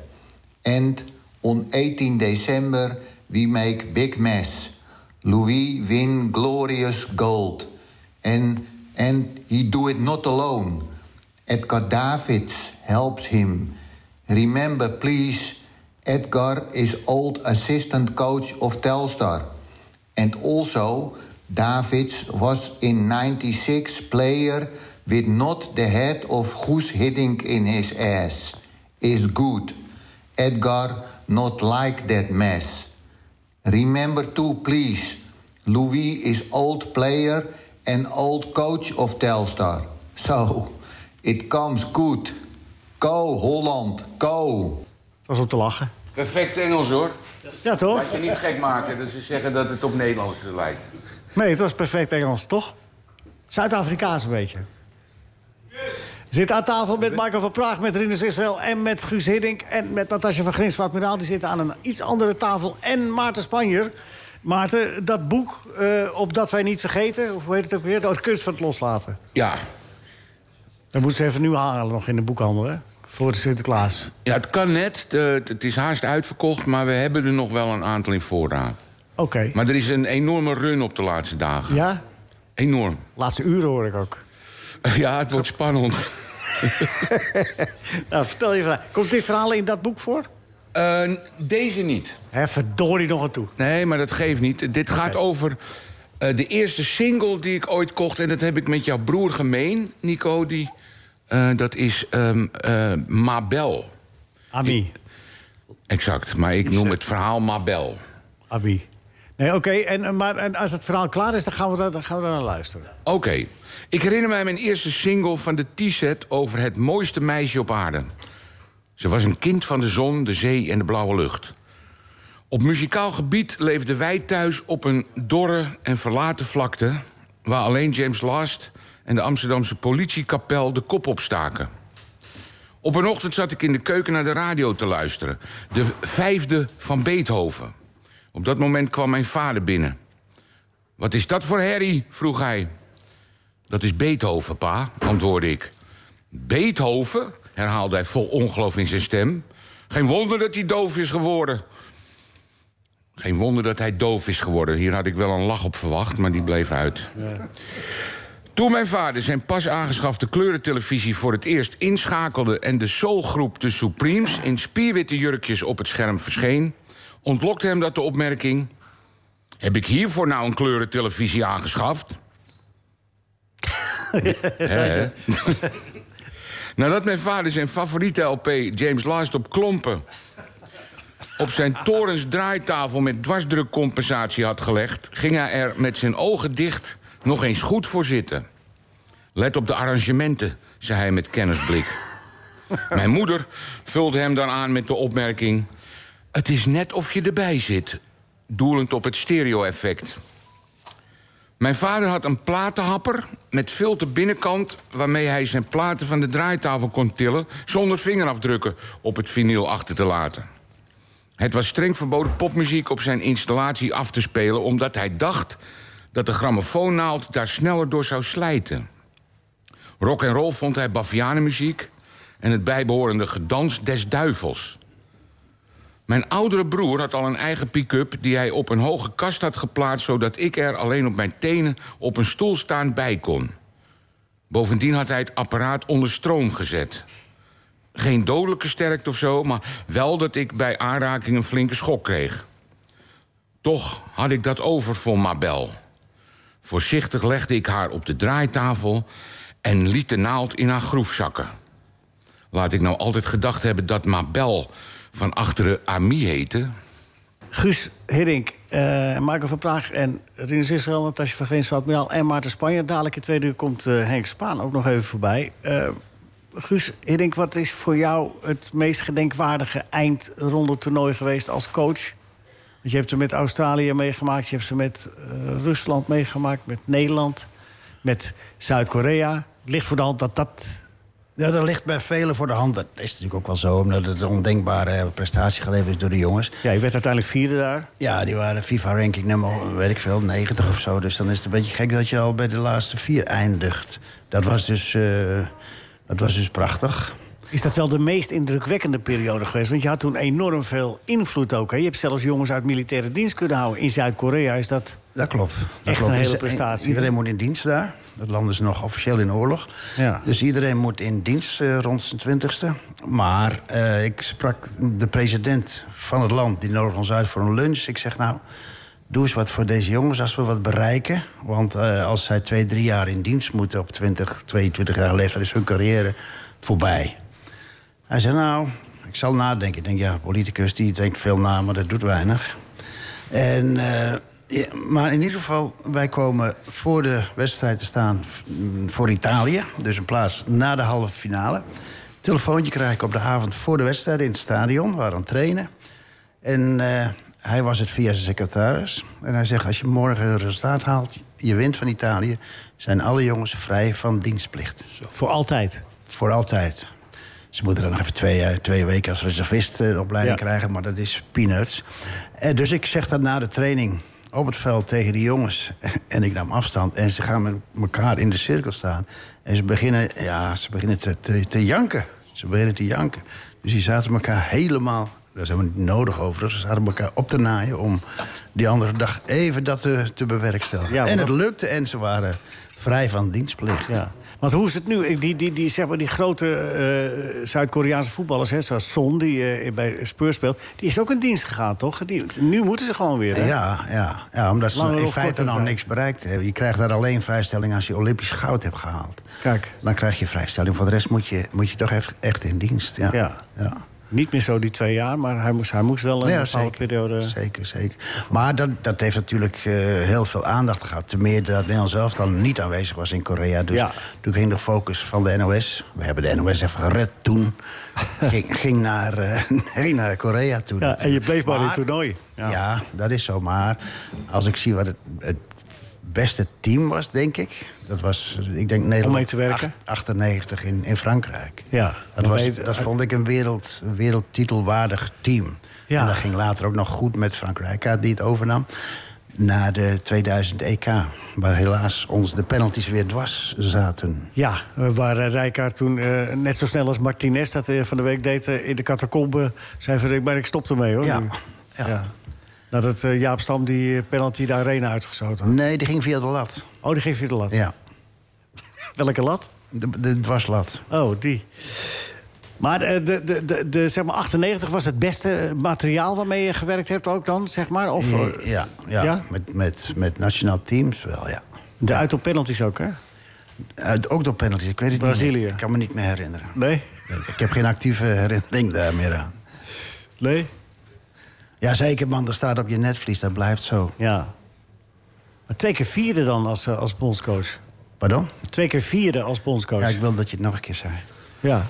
And on 18 December, we make big match. Louis win glorious gold. And, and he do it not alone. Edgar Davids helps him. Remember, please, Edgar is old assistant coach of Telstar. And also, Davids was in 96 player with not the head of Goose hitting in his ass. Is good. Edgar not like that mess. Remember too, please, Louis is old player and old coach of Telstar. <laughs> So, it comes good. Go, Holland, go. het was om te lachen. Perfect Engels hoor. Ja, toch? Laat je niet gek maken dat ze zeggen dat het op Nederlands lijkt. Nee, het was perfect Engels, toch? Zuid-Afrikaans een beetje. Zit aan tafel met Michael van Praag, met Rinus Israël en met Guus Hiddink... en met Natasja van Grins van Admiraal. Die zitten aan een iets andere tafel. En Maarten Spanjer. Maarten, dat boek, eh, op dat wij niet vergeten... of hoe heet het ook weer? Oh, de kunst van het loslaten. Ja. Dat moeten ze even nu halen nog in de boekhandel, hè? Voor de Sinterklaas. ja, het kan net. De- het is haast uitverkocht, maar we hebben er nog wel een aantal in voorraad. Oké. Maar er is een enorme run op de laatste dagen. Ja? Enorm. Laatste uren hoor ik ook. <laughs> Ja, het wordt spannend. <laughs> nou, vertel je verhaal. Komt dit verhaal in dat boek voor? Eh, deze niet. Hè, verdorie nog aan toe. Nee, maar dat geeft niet. Dit gaat over eh, de eerste single die ik ooit kocht. En dat heb ik met jouw broer gemeen, Nico. Die, eh, dat is ehm, eh, Mabel. Ami. Exact, maar ik noem het verhaal Mabel. Abi. Nee, oké. en, en- maar en als het verhaal klaar is, dan gaan we, daar, dan gaan we daar naar luisteren. Oké. Ik herinner mij mijn eerste single van de T-set over het mooiste meisje op aarde. Ze was een kind van de zon, de zee en de blauwe lucht. Op muzikaal gebied leefden wij thuis op een dorre en verlaten vlakte... waar alleen James Last en de Amsterdamse politiekapel de kop opstaken. Op een ochtend zat ik in de keuken naar de radio te luisteren. De vijfde van Beethoven. Op dat moment kwam mijn vader binnen. Wat is dat voor herrie? vroeg hij. Dat is Beethoven, pa, antwoordde ik. Beethoven? herhaalde hij vol ongeloof in zijn stem. Geen wonder dat hij doof is geworden. Geen wonder dat hij doof is geworden. Hier had ik wel een lach op verwacht, maar die bleef uit. Toen mijn vader zijn pas aangeschafte kleurentelevisie voor het eerst inschakelde en de soulgroep de Supremes in spierwitte jurkjes op het scherm verscheen, ontlokte hem dat de opmerking: Heb ik hiervoor nou een kleurentelevisie aangeschaft? <laughs> <laughs> Nadat mijn vader zijn favoriete LP James Last op klompen op zijn torens draaitafel met dwarsdrukcompensatie had gelegd, ging hij er met zijn ogen dicht nog eens goed voor zitten. Let op de arrangementen, zei hij met kennisblik. Mijn moeder vulde hem dan aan met de opmerking: Het is net of je erbij zit, doelend op het stereo-effect. Mijn vader had een platenhapper met filter binnenkant... waarmee hij zijn platen van de draaitafel kon tillen... zonder vingerafdrukken op het vinyl achter te laten. Het was streng verboden popmuziek op zijn installatie af te spelen... omdat hij dacht dat de grammofoonnaald daar sneller door zou slijten. Rock en roll vond hij bavianenmuziek... en het bijbehorende gedans des duivels. Mijn oudere broer had al een eigen pick-up die hij op een hoge kast had geplaatst... zodat ik er alleen op mijn tenen op een stoel staan bij kon. Bovendien had hij het apparaat onder stroom gezet. Geen dodelijke sterkte of zo, maar wel dat ik bij aanraking een flinke schok kreeg. Toch had ik dat over voor Mabel. Voorzichtig legde ik haar op de draaitafel en liet de naald in haar groef zakken. Laat ik nou altijd gedacht hebben dat Mabel van achteren Ami heette. Guus Hiddink, Michael van Praag en Rinus Israël, Natasja van Greens, Admiraal en Maarten Spanje. Dadelijk in tweede uur komt eh, Henk Spaan ook nog even voorbij. Eh, Guus Hiddink, wat is voor jou het meest gedenkwaardige eindronde toernooi geweest als coach? Want je hebt ze met Australië meegemaakt, je hebt ze met Rusland meegemaakt, met Nederland, met Zuid-Korea. Het ligt voor de hand dat dat Ja, dat ligt bij velen voor de hand. Dat is natuurlijk ook wel zo, omdat het een ondenkbare prestatie geleverd is door de jongens. Ja, je werd uiteindelijk vierde daar. Ja, die waren FIFA-ranking nummer, weet ik veel, 90 of zo. Dus dan is het een beetje gek dat je al bij de laatste vier eindigt. Dat was dus, eh, dat was dus prachtig. Is dat wel de meest indrukwekkende periode geweest? Want je had toen enorm veel invloed ook. Hè? Je hebt zelfs jongens uit militaire dienst kunnen houden. In Zuid-Korea is dat... Dat klopt. Dat Echt klopt. een hele Dus, prestatie. Iedereen moet in dienst daar. Het land is nog officieel in oorlog. Ja. Dus iedereen moet in dienst eh, rond zijn twintigste. Maar eh, ik sprak de president van het land, die nodigde ons uit voor een lunch. Ik zeg nou, doe eens wat voor deze jongens als we wat bereiken. Want eh, als zij twee, drie jaar in dienst moeten op 20, 22 jaar leeftijd... is hun carrière voorbij. Hij zei nou, ik zal nadenken. Ik denk, ja, politicus die denkt veel na, maar dat doet weinig. En, eh, ja, maar in ieder geval, wij komen voor de wedstrijd te staan mm, voor Italië. Dus een plaats na de halve finale. Telefoontje krijg ik op de avond voor de wedstrijd in het stadion. We waren aan het trainen. En eh, hij was het via zijn secretaris. En hij zegt, als je morgen een resultaat haalt, je wint van Italië... zijn alle jongens vrij van dienstplicht. Voor altijd. Voor altijd. Ze moeten dan nog even twee, eh, twee weken als reservist eh, opleiding Ja. krijgen, maar dat is peanuts. En dus ik zeg dat na de training op het veld tegen die jongens. <laughs> En ik nam afstand en ze gaan met elkaar in de cirkel staan. En ze beginnen, ja, ze beginnen te, te, te janken. Ze beginnen te janken. Dus die zaten elkaar helemaal, dat is helemaal niet nodig overigens... ze zaten elkaar op te naaien om die andere dag even dat te, te bewerkstelligen. Ja, en het lukte en ze waren vrij van dienstplicht. Ja. Want hoe is het nu? Die, die, die, zeg maar, die grote eh, Zuid-Koreaanse voetballers, hè, zoals Son, die eh, bij Spurs speelt... die is ook in dienst gegaan, toch? Die, nu moeten ze gewoon weer, hè? Ja, ja, ja, omdat ze Langer in feite tijd. niks bereikt hebben. Je krijgt daar alleen vrijstelling als je Olympisch goud hebt gehaald. Kijk. Dan krijg je vrijstelling. Voor de rest moet je, moet je toch echt, echt in dienst. Ja. Ja. ja. Niet meer zo die twee jaar, maar hij moest, hij moest wel een Ja, bepaalde periode... Zeker, zeker. Maar dat, dat heeft natuurlijk eh, heel veel aandacht gehad. Ten meer dat Nederland zelf dan niet aanwezig was in Korea. Dus Ja. toen ging de focus van de NOS... We hebben de NOS even gered toen. <laughs> ging, ging, naar, ging naar Korea toe. Ja, en je bleef maar in het toernooi. Ja. dat is zo. Maar als ik zie wat het, het beste team was, denk ik. Dat was, ik denk Nederland... mee te werken? acht- 98 in, in Frankrijk. Ja, Dat, was, dat vond ik een, wereld, een wereldtitelwaardig team. Ja. En dat ging later ook nog goed met Frank Rijkaard, die het overnam. Na de 2000 EK, waar helaas ons de penalties weer dwars zaten. Ja, waar eh, Rijkaard toen eh, net zo snel als Martinez dat eh, van de week deed eh, in de catacombe. zei van ik, maar ik stop ermee hoor. Ja, ja. Nadat eh, Jaap Stam die eh, penalty de arena uitgeschoten had. Nee, die ging via de lat. Oh, die geeft je de lat. Ja, <laughs> Welke lat? de, de dwarslat. Oh, die. Maar eh, de, de, de, de, zeg maar 98 was het beste materiaal waarmee je gewerkt hebt ook dan, zeg maar? Of, eh, Ja, ja, Ja? Met, met, met nationaal teams wel, ja. De uit op penalties ook, hè? Uit, ook door penalties, ik weet het Brazilië. niet. Ik kan me niet meer herinneren. Nee? Ik heb geen actieve herinnering daar meer aan. Nee? Ja, zeker man, dat staat op je netvlies, dat blijft zo. Ja. Maar twee keer vierde dan als, eh, als bondscoach. Pardon? Twee keer vierde als bondscoach. Ja, ik wil dat je het nog een keer zei. Ja.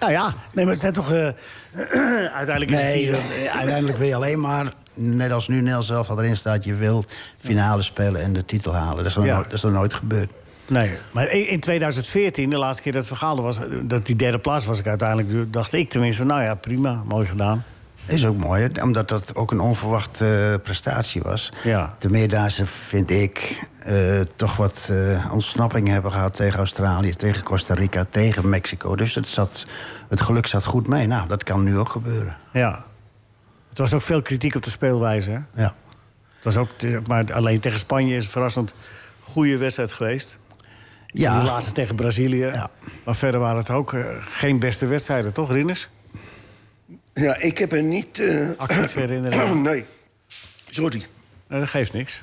Nou ja, nee, maar het zijn toch... eh, <clears throat> uiteindelijk is het Nee, vierde. eh, uiteindelijk wil je alleen maar, net als nu Nel zelf al erin staat... je wil finale spelen en de titel halen. Dat is nog, Ja. nooit, dat is nog nooit gebeurd. Nee, maar in in 2014, de laatste keer dat het verhaal er was... dat die derde plaats was ik uiteindelijk... dacht ik tenminste, nou ja, prima, mooi gedaan. Is ook mooi, omdat dat ook een onverwachte eh, prestatie was. Ja. Ten meer daar ze, vind ik, eh, toch wat eh ontsnappingen hebben gehad... tegen Australië, tegen Costa Rica, tegen Mexico. Dus het, zat, het geluk zat goed mee. Nou, dat kan nu ook gebeuren. Ja. Het was ook veel kritiek op de speelwijze, hè? Ja. Het was ook, maar alleen tegen Spanje is een verrassend goede wedstrijd geweest. Ja. Die laatste tegen Brazilië. Ja. Maar verder waren het ook geen beste wedstrijden, toch, Rinus? Ja, ik heb er niet... eh, Actief <clears throat> herinnering. nee, sorry. Nee, dat geeft niks.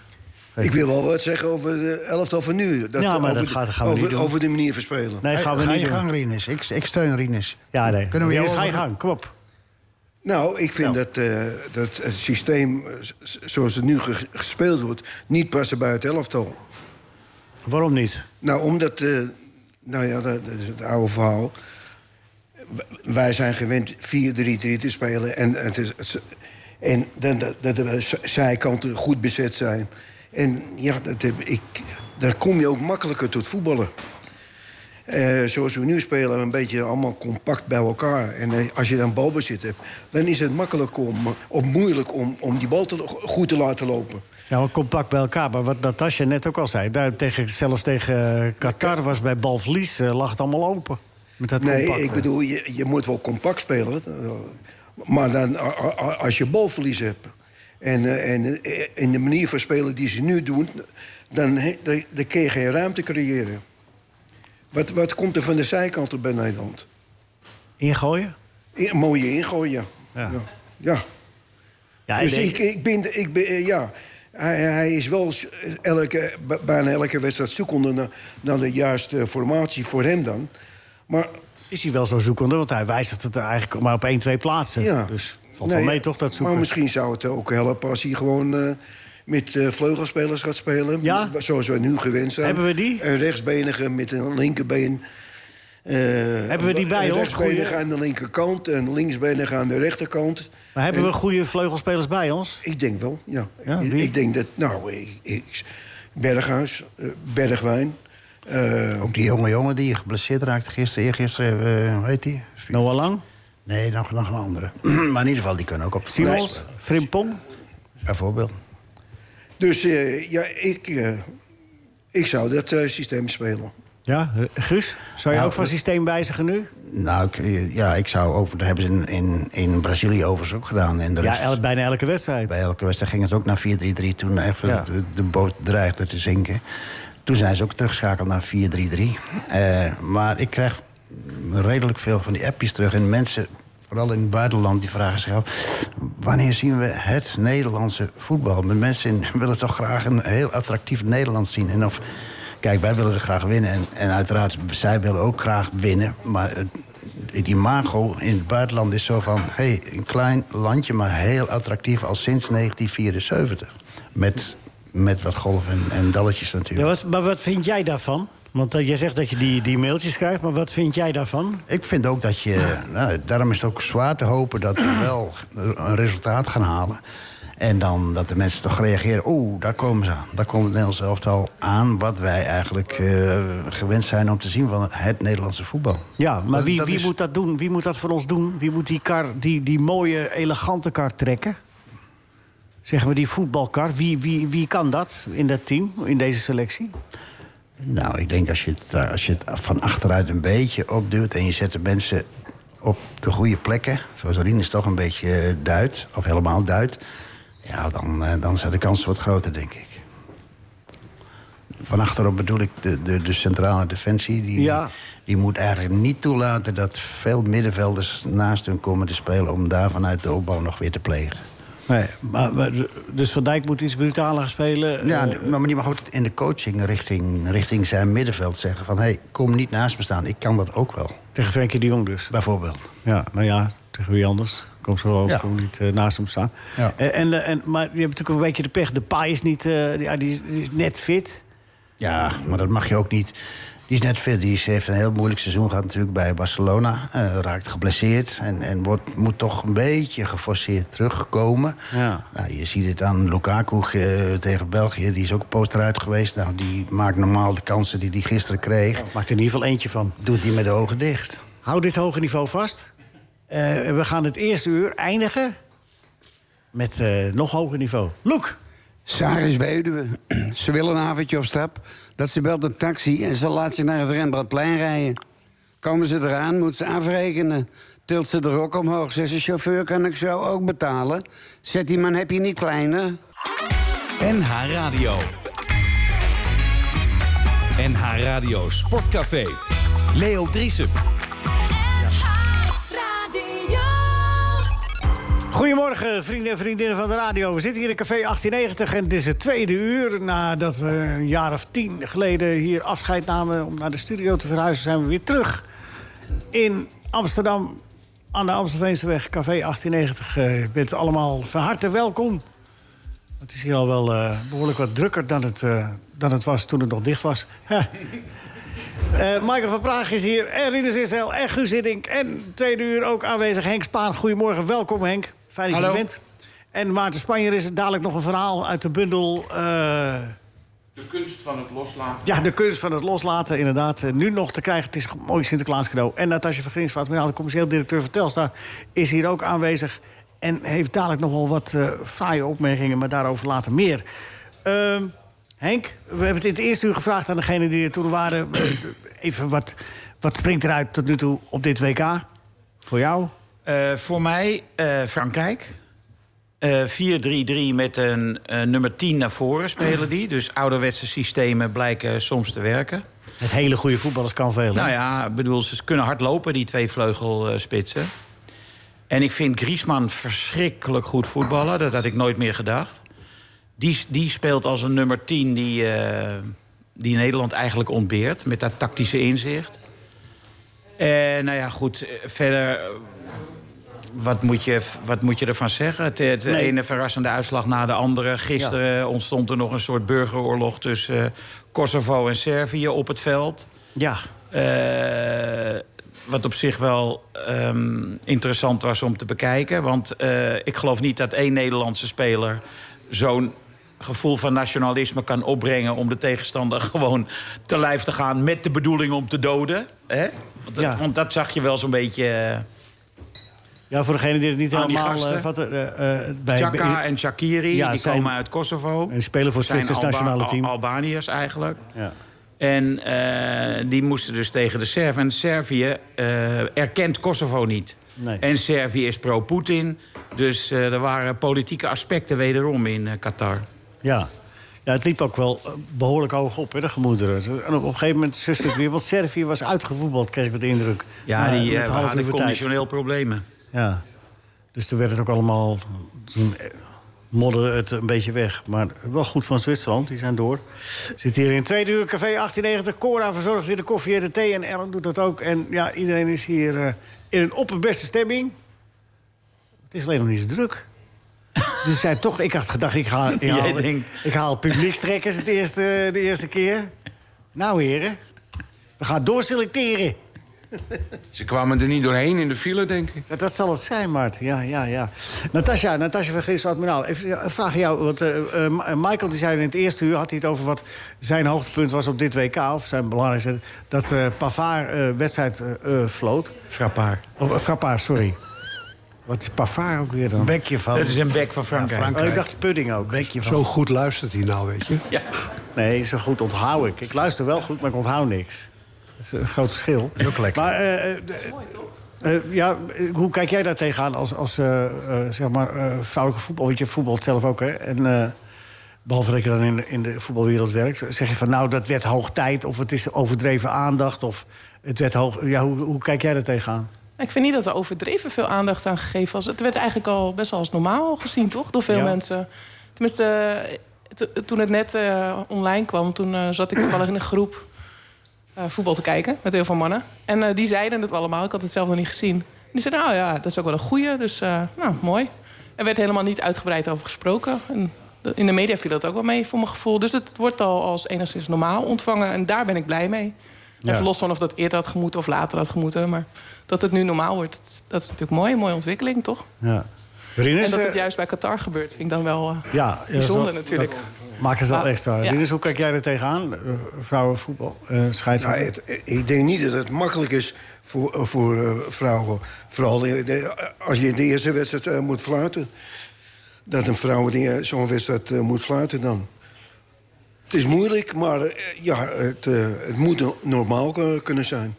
Geeft Ik wil wel wat zeggen over de elftal van nu. Ja, maar over dat de- gaat- gaan we over, niet doen. over de manier van spelen. Nee, gaan we Ga niet je doen. gang, Rinus. Ik, ik steun Rinus. Ja, nee. Kunnen we Rinus, ga je gang, kom op. Nou, ik vind Nou. dat, eh, dat het systeem eh, zoals het nu ge- gespeeld wordt... niet passen bij het elftal. Waarom niet? Nou, omdat... eh, nou ja, dat, dat is het oude verhaal. Wij zijn gewend 4-3-3 te spelen. En, het is, het en dat, dat de zijkanten goed bezet zijn. En ja, dat heb ik, daar kom je ook makkelijker tot voetballen. Eh, zoals we nu spelen, een beetje allemaal compact bij elkaar. En eh, als je dan balbezit hebt, dan is het makkelijk om, of moeilijk om, om die bal te, goed te laten lopen. Ja, compact bij elkaar. Maar wat Natasja net ook al zei... Daar tegen, zelfs tegen eh, Qatar was bij balverlies... lag het allemaal open. Met dat Nee, compacte. ik bedoel, je, je moet wel compact spelen. Maar dan, als je balverlies hebt... en, eh, en eh, in de manier van spelen die ze nu doen... dan, dan, dan kun je geen ruimte creëren. Wat, wat komt er van de zijkanten bij Nederland? Ingooien? I- mooie ingooien, ja. Ja. ja. ja. Dus ik, ik ben, ik ben eh, ja... Hij, hij is wel elke, bijna elke wedstrijd zoekende naar, naar de juiste formatie voor hem dan. Maar is hij wel zo zoekende? Want hij wijzigt het eigenlijk maar op één, twee plaatsen. Ja. Dus valt Nee, wel mee toch, dat zoeken. Maar misschien zou het ook helpen als hij gewoon eh, met eh, vleugelspelers gaat spelen. Ja? Zoals we nu gewend zijn. Hebben we die? Een rechtsbenige met een linkerbeen. eh, Hebben we die bij ons? rechtsbenige aan de linkerkant en linksbenige aan de rechterkant. Maar hebben En we goede vleugelspelers bij ons? Ik denk wel, ja. Ja, ik, denk dat, nou, ik, ik- Berghuis, eh, Bergwijn. Eh, Ook die jonge jongen die geblesseerd raakte gisteren, eergisteren, eh hoe heet die? Noah Lang? Nee, nog, nog een andere. <clears throat> maar in ieder geval, die kunnen ook op de Simons? Frimpong? Bijvoorbeeld. dus eh, ja, ik, ik zou dat systeem spelen. Ja, Guus? Zou je Nou, ook van systeem wijzigen nu? Nou, ik, ja, ik zou ook... Dat hebben ze in, in, in Brazilië overigens ook gedaan. En Ja, el- bijna elke wedstrijd. Bij elke wedstrijd ging het ook naar 4-3-3 toen even Ja. de, de boot dreigde te zinken. Toen zijn ze ook teruggeschakeld naar 4-3-3. Eh, maar ik krijg redelijk veel van die appjes terug. En mensen, vooral in het buitenland, die vragen zich af... wanneer zien we het Nederlandse voetbal? Maar mensen willen toch graag een heel attractief Nederland zien. En of, kijk, wij willen er graag winnen. En, en uiteraard, zij willen ook graag winnen. Maar het imago in het buitenland is zo van... hey, een klein landje, maar heel attractief al sinds 1974. Met, met wat golven en, en dalletjes Ja, natuurlijk. wat, maar wat vind jij daarvan? Want eh, jij zegt dat je die, die mailtjes krijgt, maar wat vind jij daarvan? Ik vind ook dat je... Nou, daarom is het ook zwaar te hopen dat we <clears throat> wel een resultaat gaan halen. En dan dat de mensen toch reageren. Oeh, daar komen ze aan. Daar komt het Nederlands elftal aan. Wat wij eigenlijk eh, gewend zijn om te zien van het Nederlandse voetbal. Ja, maar Dat- wie, dat wie is- moet dat doen? Wie moet dat voor ons doen? Wie moet die, kar, die, die mooie, elegante kar trekken? Zeg maar die voetbalkar. Wie, wie, wie kan dat in dat team, in deze selectie? Nou, ik denk als je, het, eh, als je het van achteruit een beetje opduwt... en je zet de mensen op de goede plekken... zoals Rinus toch een beetje eh, duidt, of helemaal duidt... ja, dan, eh, dan zijn de kansen wat groter, denk ik. Van achterop bedoel ik de, de, de centrale defensie. Die, Ja. die moet eigenlijk niet toelaten dat veel middenvelders naast hun komen te spelen... om daar vanuit de opbouw nog weer te plegen. Nee, maar, maar- dus Van Dijk moet iets brutaler spelen. Ja, Eh, maar die mag ook in de coaching richting, richting zijn middenveld zeggen van... hé, hey, kom niet naast me staan, ik kan dat ook wel, tegen Frenkie de Jong dus. bijvoorbeeld. Ja, nou ja, tegen wie anders. Komt zo over, Ja. kom niet eh, naast hem staan. Ja. En, en, eh, en, maar je hebt natuurlijk een beetje de pech. De paai is niet, eh, die, is- die is net fit. Ja, maar dat mag je ook niet. Die is net fit. Die heeft een heel moeilijk seizoen gehad natuurlijk bij Barcelona. Eh, raakt geblesseerd en, en wordt, moet toch een beetje geforceerd terugkomen. Ja. Nou, je ziet het aan Lukaku eh, tegen België. Die is ook een post eruit geweest. Nou, die maakt normaal de kansen die hij gisteren kreeg. Maakt er in ieder geval eentje van. Doet hij met de ogen dicht. Hou dit hoge niveau vast. Eh, we gaan het eerste uur eindigen met eh, nog hoger niveau. Loek! Sarah is weduwe. <clears throat> Ze wil een avondje op stap. Dat ze belt een taxi en ze laat zich naar het Rembrandtplein rijden. Komen ze eraan, moet ze afrekenen. Tilt ze de rok omhoog. Zegt ze, chauffeur, kan ik zo ook betalen? Zet die man, heb je niet kleiner? NH Radio. NH Radio Sportcafé. Leo Driesen. Goedemorgen, vrienden en vriendinnen van de radio. We zitten hier in Café 1890 en het is het tweede uur. Nadat we een jaar of tien geleden hier afscheid namen om naar de studio te verhuizen... zijn we weer terug in Amsterdam aan de Amstelveenseweg, Café 1890. Eh, je bent allemaal van harte welkom. Het is hier al wel eh, behoorlijk wat drukker dan het, eh, dan het was toen het nog dicht was. <laughs> Eh, Michael van Praag is hier, en Rinus Israël, en Guus Hiddink. En tweede uur ook aanwezig Henk Spaan. Goedemorgen, welkom Henk. Fijn dat je er bent. En Maarten Spanjer is dadelijk nog een verhaal uit de bundel... eh, De kunst van het loslaten. ja, de kunst van het loslaten, inderdaad. Nu nog te krijgen, het is een mooi Sinterklaas cadeau. En Natasja van Grinsvaart, de commercieel directeur van Telstar... is hier ook aanwezig en heeft dadelijk nog wel wat eh fraaie opmerkingen... maar daarover later meer. Ehm, Henk, we hebben het in het eerste uur gevraagd aan degenen die er toen waren... <clears throat> even wat, wat springt eruit tot nu toe op dit WK? Voor jou? Eh, voor mij eh, Frankrijk. Eh 4-3-3 met een nummer 10 naar voren spelen die. Dus ouderwetse systemen blijken soms te werken. Het hele goede voetballers kan veel. hè? Nou ja, ik bedoel, ze kunnen hard lopen, die twee vleugelspitsen. En ik vind Griezmann verschrikkelijk goed voetballen. Dat had ik nooit meer gedacht. Die, die speelt als een nummer 10 die, die Nederland eigenlijk ontbeert. Met dat tactische inzicht. En nou ja, goed, verder... Wat moet, je, wat moet je ervan zeggen? Nee. ene verrassende uitslag na de andere. Gisteren ontstond er nog een soort burgeroorlog tussen eh, Kosovo en Servië op het veld. Ja. Eh, wat op zich wel ehm, interessant was om te bekijken. Want eh, ik geloof niet dat één Nederlandse speler zo'n gevoel van nationalisme kan opbrengen om de tegenstander <laughs> gewoon te lijf te gaan met de bedoeling om te doden. Hè? Want, dat, Ja. want dat zag je wel zo'n beetje. Ja, voor degene die het niet helemaal... eh, vatten, eh, eh, bij, Chaka en Shakiri, Ja, die zijn- komen uit Kosovo. En spelen voor het Zwitsers nationale team. Al- Albaniërs eigenlijk. Ja. En die moesten dus tegen de Serven. En Servië erkent Kosovo niet. Nee. En Servië is pro-Poetin. Dus er waren politieke aspecten wederom in Qatar. Ja. ja, het liep ook wel eh, behoorlijk hoog op, hè, de gemoederen. En op een gegeven moment zuste het weer. Want Servië was uitgevoetbald, kreeg ik de indruk. Ja, die hadden conditioneel problemen. Ja. Dus toen werd het ook allemaal... Toen eh, modderde het een beetje weg. Maar wel goed van Zwitserland, die zijn door. Zit hier in tweede uur, café 1890. Cora verzorgt weer de koffie en de thee. En Ellen doet dat ook. En ja, iedereen is hier eh, in een opperbeste stemming. Het is alleen nog niet zo druk. <laughs> Dus ik zei toch, ik had gedacht, ik, ga, ik, haal, denkt- ik haal publiekstrekkers het eerste, de eerste keer. Nou heren, we gaan doorselecteren. <laughs> Ze kwamen er niet doorheen in de file, denk ik. Dat, dat zal het zijn, Mart. Ja, ja, ja. Natasja, Natasja van Gris, admiraal. Even een vraag aan jou. Want, eh, eh, Ma- Michael die zei in het eerste uur... had hij het over wat zijn hoogtepunt was op dit WK... of zijn belangrijkste... dat eh Pavard eh, wedstrijd eh, eh, floot. Frappard. Eh, Frappard, sorry. Wat is Pavard ook weer dan? Bekje van... Dat is een bek van Frankrijk. Oh, ik dacht pudding ook. Bekje van... Zo goed luistert hij nou, weet je. Ja. Nee, zo goed onthoud ik. Ik luister wel goed, maar ik onthoud niks. Dat is een groot verschil. Ook lekker. Maar eh, eh, eh, ja, eh, hoe kijk jij daar tegenaan als, als zeg maar, eh, vrouwelijke voetbal? Want je voetbalt zelf ook, hè? En, eh, behalve dat je dan in, de- in de voetbalwereld werkt. Zeg je van, nou, dat werd hoog tijd... of het is overdreven aandacht, of het werd hoog... Ja, hoe, hoe kijk jij daar tegenaan? Ik vind niet dat er overdreven veel aandacht aan gegeven was. Het werd eigenlijk al best wel als normaal gezien, toch? Door veel Ja. mensen. Tenminste, to- toen het net online kwam... toen zat ik toevallig in een groep voetbal te kijken... met heel veel mannen. En eh, die zeiden het allemaal. Ik had het zelf nog niet gezien. En die zeiden, nou ja, dat is ook wel een goeie. Dus, eh, nou, mooi. Er werd helemaal niet uitgebreid over gesproken. En in de media viel dat ook wel mee, voor mijn gevoel. Dus het wordt al als enigszins normaal ontvangen. En daar ben ik blij mee. Ja. Even los van of dat eerder had gemoeten of later had gemoeten. Maar dat het nu normaal wordt, dat is, dat is natuurlijk mooi. Een mooie ontwikkeling, toch? Ja. Rinus, en dat het eh, juist bij Qatar gebeurt, vind ik dan wel eh, ja, dat bijzonder wel- natuurlijk. Maak het wel Ah, extra. ja. Rinus, hoe kijk jij er tegenaan? Eh, vrouwenvoetbal, eh Nou, scheidsrechter? het- ik denk niet dat het makkelijk is voor, voor eh, vrouwen. Vooral de- de- als je in de eerste wedstrijd moet fluiten. Dat een vrouw die, zo'n wedstrijd moet fluiten dan. Het is moeilijk, maar ja, het, het moet no- normaal kunnen zijn.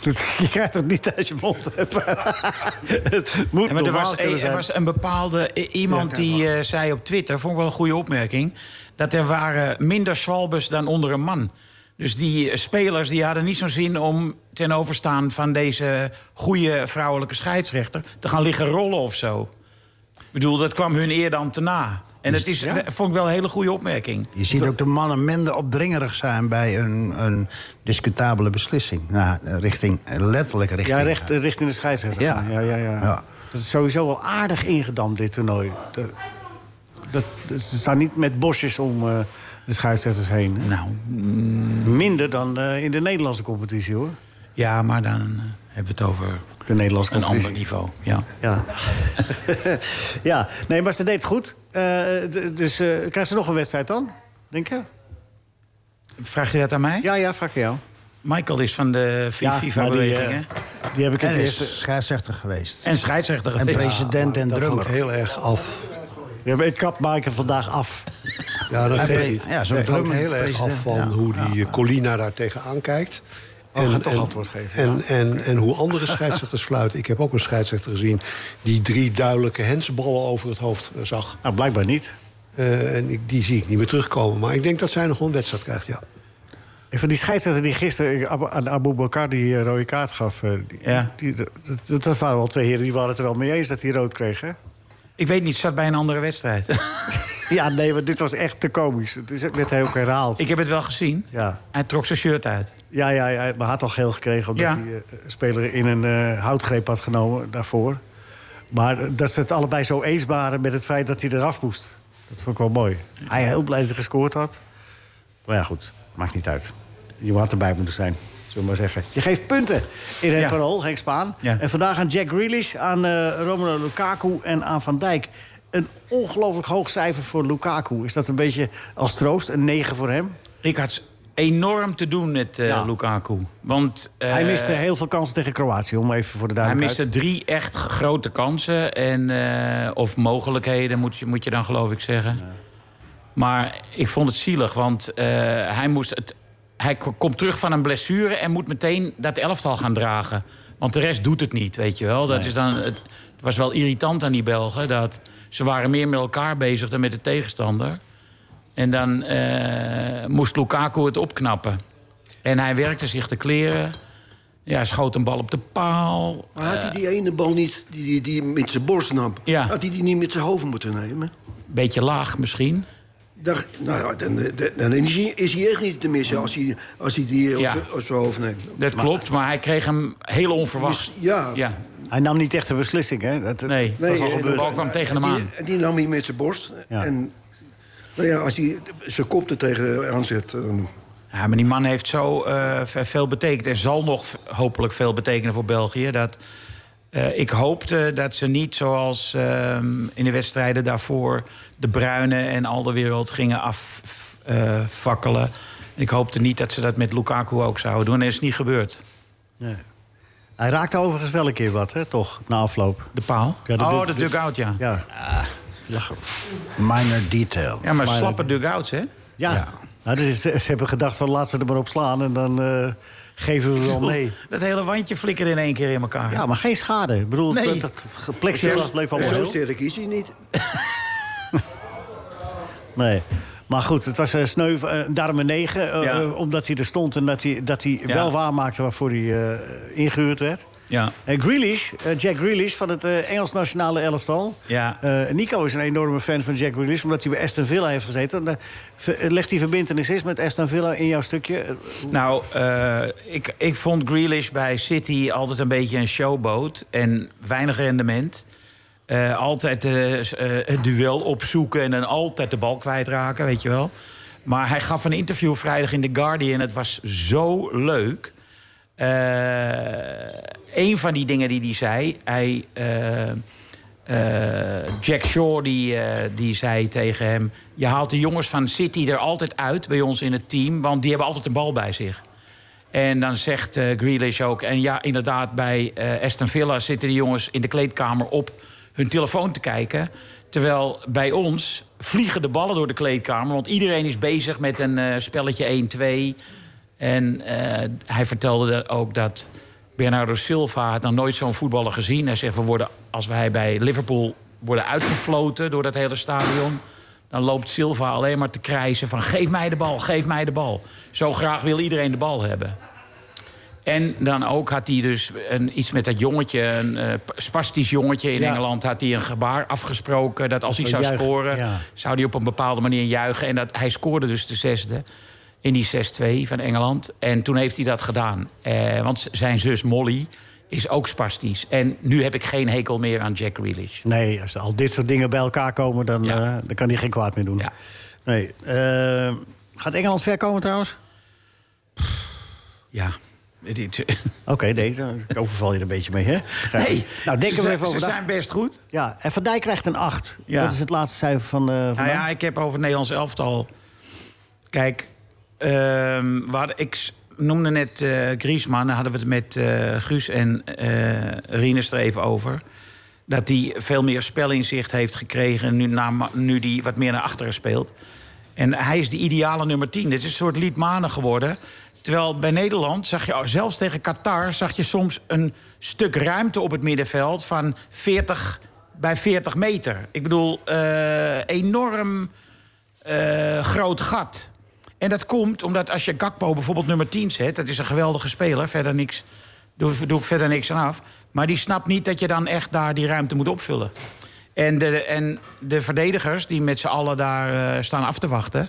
<laughs> Je krijgt het niet uit je mond. <laughs> het moet Ja, maar er was, kunnen er was een bepaalde iemand die eh, zei op Twitter, vond ik wel een goede opmerking, dat er waren minder zwalbes dan onder een man. Dus die eh, spelers die hadden niet zo'n zin om ten overstaan van deze goede vrouwelijke scheidsrechter te gaan liggen rollen of zo. Ik bedoel, dat kwam hun eer dan te na. En dat is, dat vond ik wel een hele goede opmerking. Je ziet ook de mannen minder opdringerig zijn bij een, een discutabele beslissing. Nou, richting, letterlijk richting... Ja, recht, richting de scheidsrechter. Ja. Ja, ja, ja. Ja. Dat is sowieso wel aardig ingedamd, dit toernooi. Dat, dat- ze staan niet met bosjes om eh, de scheidsrechters heen. hè? Nou, Minder dan eh, in de Nederlandse competitie, hoor. ja, maar dan eh, hebben we het over De Nederlandse een ander niveau. Ja. Ja. <laughs> ja, nee, maar ze deed het goed. Eh, dus eh krijgt ze nog een wedstrijd dan, denk je? Vraag je dat aan mij? Ja, ja, vraag ik jou. Michael is van de Ja, FIFA-beweging, die, eh, Die heb ik En het is eerste... scheidsrechter geweest. En scheidsrechter En geweest. president en Dat drummer. heel erg af. Ja, maar ik kap Maaike vandaag af. Ja, dat geeft ja, zo'n drummer, heel erg af van ja. hoe die Colina daar tegenaan kijkt. Oh, gaat toch antwoord geven, En, en, en hoe andere <laughs> scheidsrechters fluiten. Ik heb ook een scheidsrechter gezien... die drie duidelijke hensballen over het hoofd eh, zag. Nou, blijkbaar niet. Eh, en ik, die zie ik niet meer terugkomen. Maar ik denk dat zij nog een wedstrijd krijgt, ja. En van die scheidsrechter die gisteren Abu- aan Abu Bakar die eh, rode kaart gaf... eh, die, Ja. die, dat, dat- dat waren wel twee heren die waren het er wel mee eens dat hij rood kreeg, hè? Ik weet niet, het zat bij een andere wedstrijd. <laughs> Ja, nee, want dit was echt te komisch. Het is- werd heel herhaald. ik heb het wel gezien. Ja. Hij trok zijn shirt uit. Ja, ja, ja, maar hij had al geel gekregen omdat Ja. hij eh, speler in een eh, houtgreep had genomen daarvoor. Maar eh, dat ze het allebei zo eens waren met het feit dat hij eraf moest. Dat vond ik wel mooi. Hij heel blij dat hij gescoord had. Maar ja, goed, maakt niet uit. Je had erbij moeten zijn, zullen we maar zeggen. Je geeft punten in het Ja. parool, Henk Spaan. Ja. En vandaag aan Jack Grealish, aan eh Romelu Lukaku en aan Van Dijk. Een ongelooflijk hoog cijfer voor Lukaku. Is dat een beetje als troost, een 9 voor hem? Ik had enorm te doen met eh, Ja. Lukaku. Want eh, hij miste heel veel kansen tegen Kroatië, om even voor de hij duidelijkheid. miste drie echt grote kansen. En, of mogelijkheden, moet je, moet je dan geloof ik zeggen. Maar ik vond het zielig, want hij, moest het, hij komt terug van een blessure... en moet meteen dat elftal gaan dragen. Want de rest doet het niet, weet je wel. Dat is dan, het, was wel irritant aan die Belgen. Dat ze waren meer met elkaar bezig dan met de tegenstander. En dan eh, moest Lukaku het opknappen. En hij werkte zich te kleren. Ja, schoot een bal op de paal. Maar had hij die ene bal niet die, die, die met zijn borst nam? Ja. Had hij die niet met zijn hoofd moeten nemen? Beetje laag misschien. Nou ja, dan, dan, dan is, hij, is hij echt niet te missen als hij, als hij die op Ja. zijn- op zijn hoofd neemt. Dat klopt, maar hij kreeg hem heel onverwacht. Dus, ja. Ja, Hij nam niet echt een beslissing, hè? Dat, nee. dat is al. De bal kwam tegen hem die, aan. die nam hij met zijn borst. Ja. En nou ja, als hij zijn kop er tegen aanzet... dan- Ja, maar die man heeft zo eh, ve- veel betekend. En zal nog hopelijk veel betekenen voor België. Dat, eh, ik hoopte dat ze niet zoals ehm, in de wedstrijden daarvoor... de Bruine en al de wereld gingen afvakkelen. ik hoopte niet dat ze dat met Lukaku ook zouden doen. En dat is niet gebeurd. Nee. Hij raakte overigens wel een keer wat, hè, toch, na afloop. De paal? Ja, oh, de dugout, ja. Ja. Minor detail. Ja, maar Maar- slappe dugouts, hè? Ja. Nou, dus ze, ze hebben gedacht van laat ze er maar op slaan en dan eh, geven we wel mee. Dat hele wandje flikkerde in één keer in elkaar. Ja, maar geen schade. Ik bedoel, Nee. dat, dat plexiglas bleef allemaal Zo sterk is hij niet. <laughs> Nee. Maar goed, het was uh, sneu, eh, daarom een 9. eh, Ja. eh, omdat hij er stond en dat hij, dat hij Ja. wel waarmaakte waarvoor hij eh, ingehuurd werd. Ja. En Grealish, eh, Jack Grealish van het eh, Engels nationale elftal. Ja. Eh, Nico is een enorme fan van Jack Grealish, omdat hij bij Aston Villa heeft gezeten. Eh, ver- Leg die verbindenis eens met Aston Villa in jouw stukje. Eh, Nou, eh, ik, ik vond Grealish bij City altijd een beetje een showboot. En weinig rendement. Eh, altijd eh, eh, het duel opzoeken en dan altijd de bal kwijtraken, weet je wel. Maar hij gaf een interview vrijdag in The Guardian. Het was zo leuk. Een van die dingen die hij zei... Hij, Jack Shaw die, die zei tegen hem... je haalt de jongens van City er altijd uit bij ons in het team... want die hebben altijd een bal bij zich. En dan zegt eh Grealish ook... en ja, inderdaad, bij Aston Villa zitten die jongens in de kleedkamer... op hun telefoon te kijken. Terwijl bij ons vliegen de ballen door de kleedkamer... want iedereen is bezig met een eh, spelletje 1-2. En eh, hij vertelde ook dat Bernardo Silva had nog nooit zo'n voetballer gezien. Hij zegt, we worden, als wij bij Liverpool worden uitgefloten door dat hele stadion... dan loopt Silva alleen maar te krijsen van... geef mij de bal, geef mij de bal. Zo graag wil iedereen de bal hebben. En dan ook had hij dus een, iets met dat jongetje, een eh, spastisch jongetje in Ja. Engeland... had hij een gebaar afgesproken dat als hij Zo zou juichen, scoren... ja. zou hij op een bepaalde manier juichen. En dat, hij scoorde dus de zesde in die 6-2 van Engeland. En toen heeft hij dat gedaan. Eh, want zijn zus Molly is ook spastisch. En nu heb ik geen hekel meer aan Jack Grealish. Nee, als al dit soort dingen bij elkaar komen, dan, Ja. eh, dan kan hij geen kwaad meer doen. Ja. Nee. gaat Engeland ver komen trouwens? Ja. Oké, nee, dan overval je er een beetje mee, hè? Nee, nou, we zijn- even over ze zijn best goed. Ja, en Van Dijk krijgt een 8. Ja. Dat is het laatste cijfer van, eh van Nou ja, ik heb over het Nederlands elftal. Kijk, ehm, hadden- ik noemde net eh Griezmann. Daar hadden we het met eh, Guus en Rinus er even over. Dat hij veel meer spelinzicht heeft gekregen... nu, na, nu die wat meer naar achteren speelt. En hij is de ideale nummer 10. Dit is een soort liedmanen geworden. Terwijl bij Nederland zag je, zelfs tegen Qatar... zag je soms een stuk ruimte op het middenveld van 40 bij 40 meter. Ik bedoel, eh, enorm eh, groot gat. En dat komt omdat als je Gakpo bijvoorbeeld nummer 10 zet... dat is een geweldige speler, verder niks, doe, doe ik verder niks aan af... maar die snapt niet dat je dan echt daar die ruimte moet opvullen. En de, en de verdedigers die met z'n allen daar eh, staan af te wachten...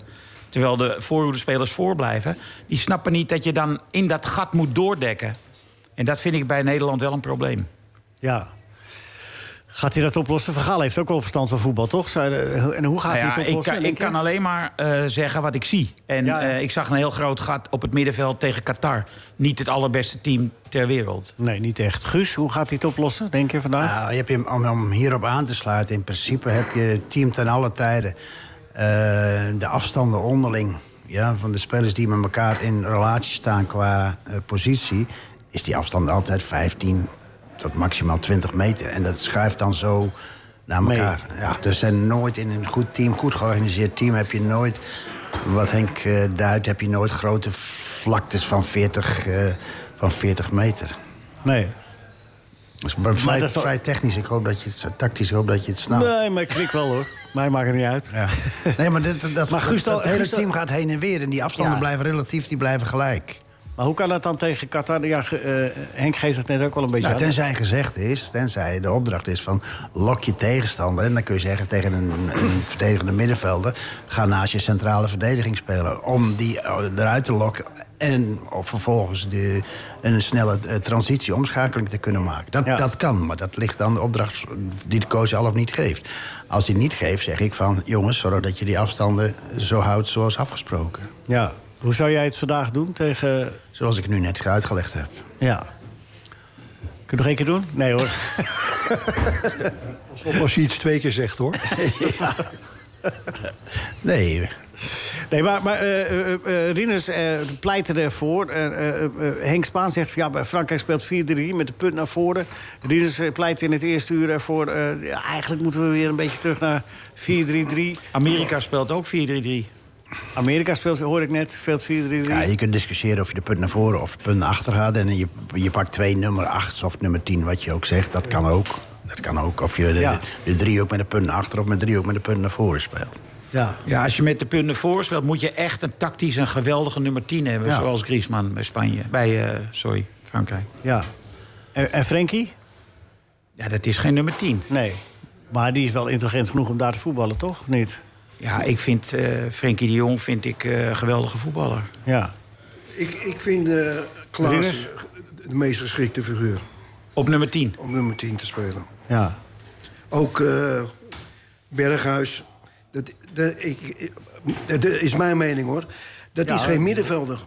terwijl de voorhoedespelers voorblijven... die snappen niet dat je dan in dat gat moet doordekken. En dat vind ik bij Nederland wel een probleem. Ja. Gaat hij dat oplossen? Van Gaal heeft ook wel verstand van voetbal, toch? En hoe gaat Nou hij het ik, oplossen? kan, ik kan alleen maar eh, zeggen wat ik zie. En Ja, ja. eh, ik zag een heel groot gat op het middenveld tegen Qatar. Niet het allerbeste team ter wereld. Nee, niet echt. Guus, hoe gaat hij het oplossen, denk je vandaag? Nou, je hebt hem, om, om hierop aan te sluiten, in principe heb je het team ten alle tijden de afstanden onderling. Ja, van de spelers die met elkaar in relatie staan qua eh, positie, is die afstand altijd 15 tot maximaal 20 meter. En dat schuift dan zo naar elkaar. Ja, dus zijn nooit in een goed team, goed georganiseerd team, heb je nooit, wat Henk eh, duidt, heb je nooit grote vlaktes van 40, eh, van 40 meter. Nee. Dat is maar vrij, dat is vrij technisch. Ik hoop dat je het tactisch ik hoop dat je het snapt. Nee, maar ik klik wel hoor. Mij maakt het niet uit. Ja. Nee, maar dit, dat, <laughs> Maar dat- hele team gaat heen en weer. En die afstanden Ja. blijven relatief, die blijven gelijk. Maar hoe kan dat dan tegen Qatar? Ja, eh, Henk geeft het net ook wel een beetje Nou, aan. tenzij gezegd is, tenzij de opdracht is van lok je tegenstander. En dan kun je zeggen tegen een, een verdedigende middenvelder... ga naast je centrale verdediging spelen. Om die eh, eruit te lokken en of vervolgens de, een snelle eh, transitie, omschakeling te kunnen maken. Dat, Ja. dat kan, maar dat ligt aan de opdracht die de coach zelf niet geeft. Als hij niet geeft, zeg ik van... jongens, zorg dat je die afstanden zo houdt zoals afgesproken. Ja. Hoe zou jij het vandaag doen tegen... Zoals ik nu net uitgelegd heb. Ja. Kun je nog één keer doen? Nee hoor. Alsof als je iets twee keer zegt, hoor. <laughs> Nee. Nee, maar, maar eh, eh, eh, Rinus eh, pleitte ervoor. Eh, eh, eh, Henk Spaan zegt van ja, bij Frankrijk speelt 4-3 met de punt naar voren. Rinus pleit in het eerste uur ervoor. eh, ja, eigenlijk moeten we weer een beetje terug naar 4-3-3. Amerika speelt ook 4-3-3. Amerika speelt, hoor ik net, speelt 4-3-3. Ja, je kunt discussiëren of je de punt naar voren of de punt naar achter gaat. En je, je pakt twee nummer 8 of nummer 10, wat je ook zegt. Dat kan ook. Dat kan ook. Of je de, Ja. de drie ook met de punt naar achter of met drie ook met de punt naar voren speelt. Ja. Ja, als je met de punten voor speelt, moet je echt een tactisch een geweldige nummer 10 hebben. Ja. Zoals Griezmann bij Spanje. Bij, eh, sorry, Frankrijk. ja. En, en Frenkie? Ja, dat is geen nummer 10. Nee. Maar die is wel intelligent genoeg om daar te voetballen, toch? Niet? Ja, ik vind eh Frenkie de Jong vind ik, eh, een geweldige voetballer. Ja. Ik, ik vind eh Klaas de meest geschikte figuur Op nummer 10. om nummer 10 te spelen. Ja. Ook eh, Berghuis. Dat, dat, ik, ik- dat is mijn mening hoor. Dat Ja, is geen middenvelder.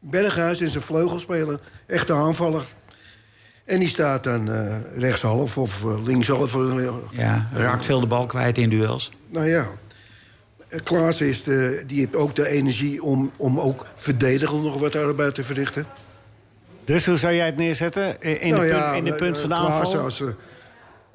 Berghuis is een vleugelspeler. Echte aanvaller. En die staat dan eh, rechtshalf of eh, linkshalf. eh, Ja, raakt veel de bal kwijt in duels. Nou ja. Klaas is de, die heeft ook de energie om, om ook verdedigend nog wat arbeid te verrichten. Dus hoe zou jij het neerzetten? In in Nou de, ja, punt, in de punt van de Klaas aanval? als,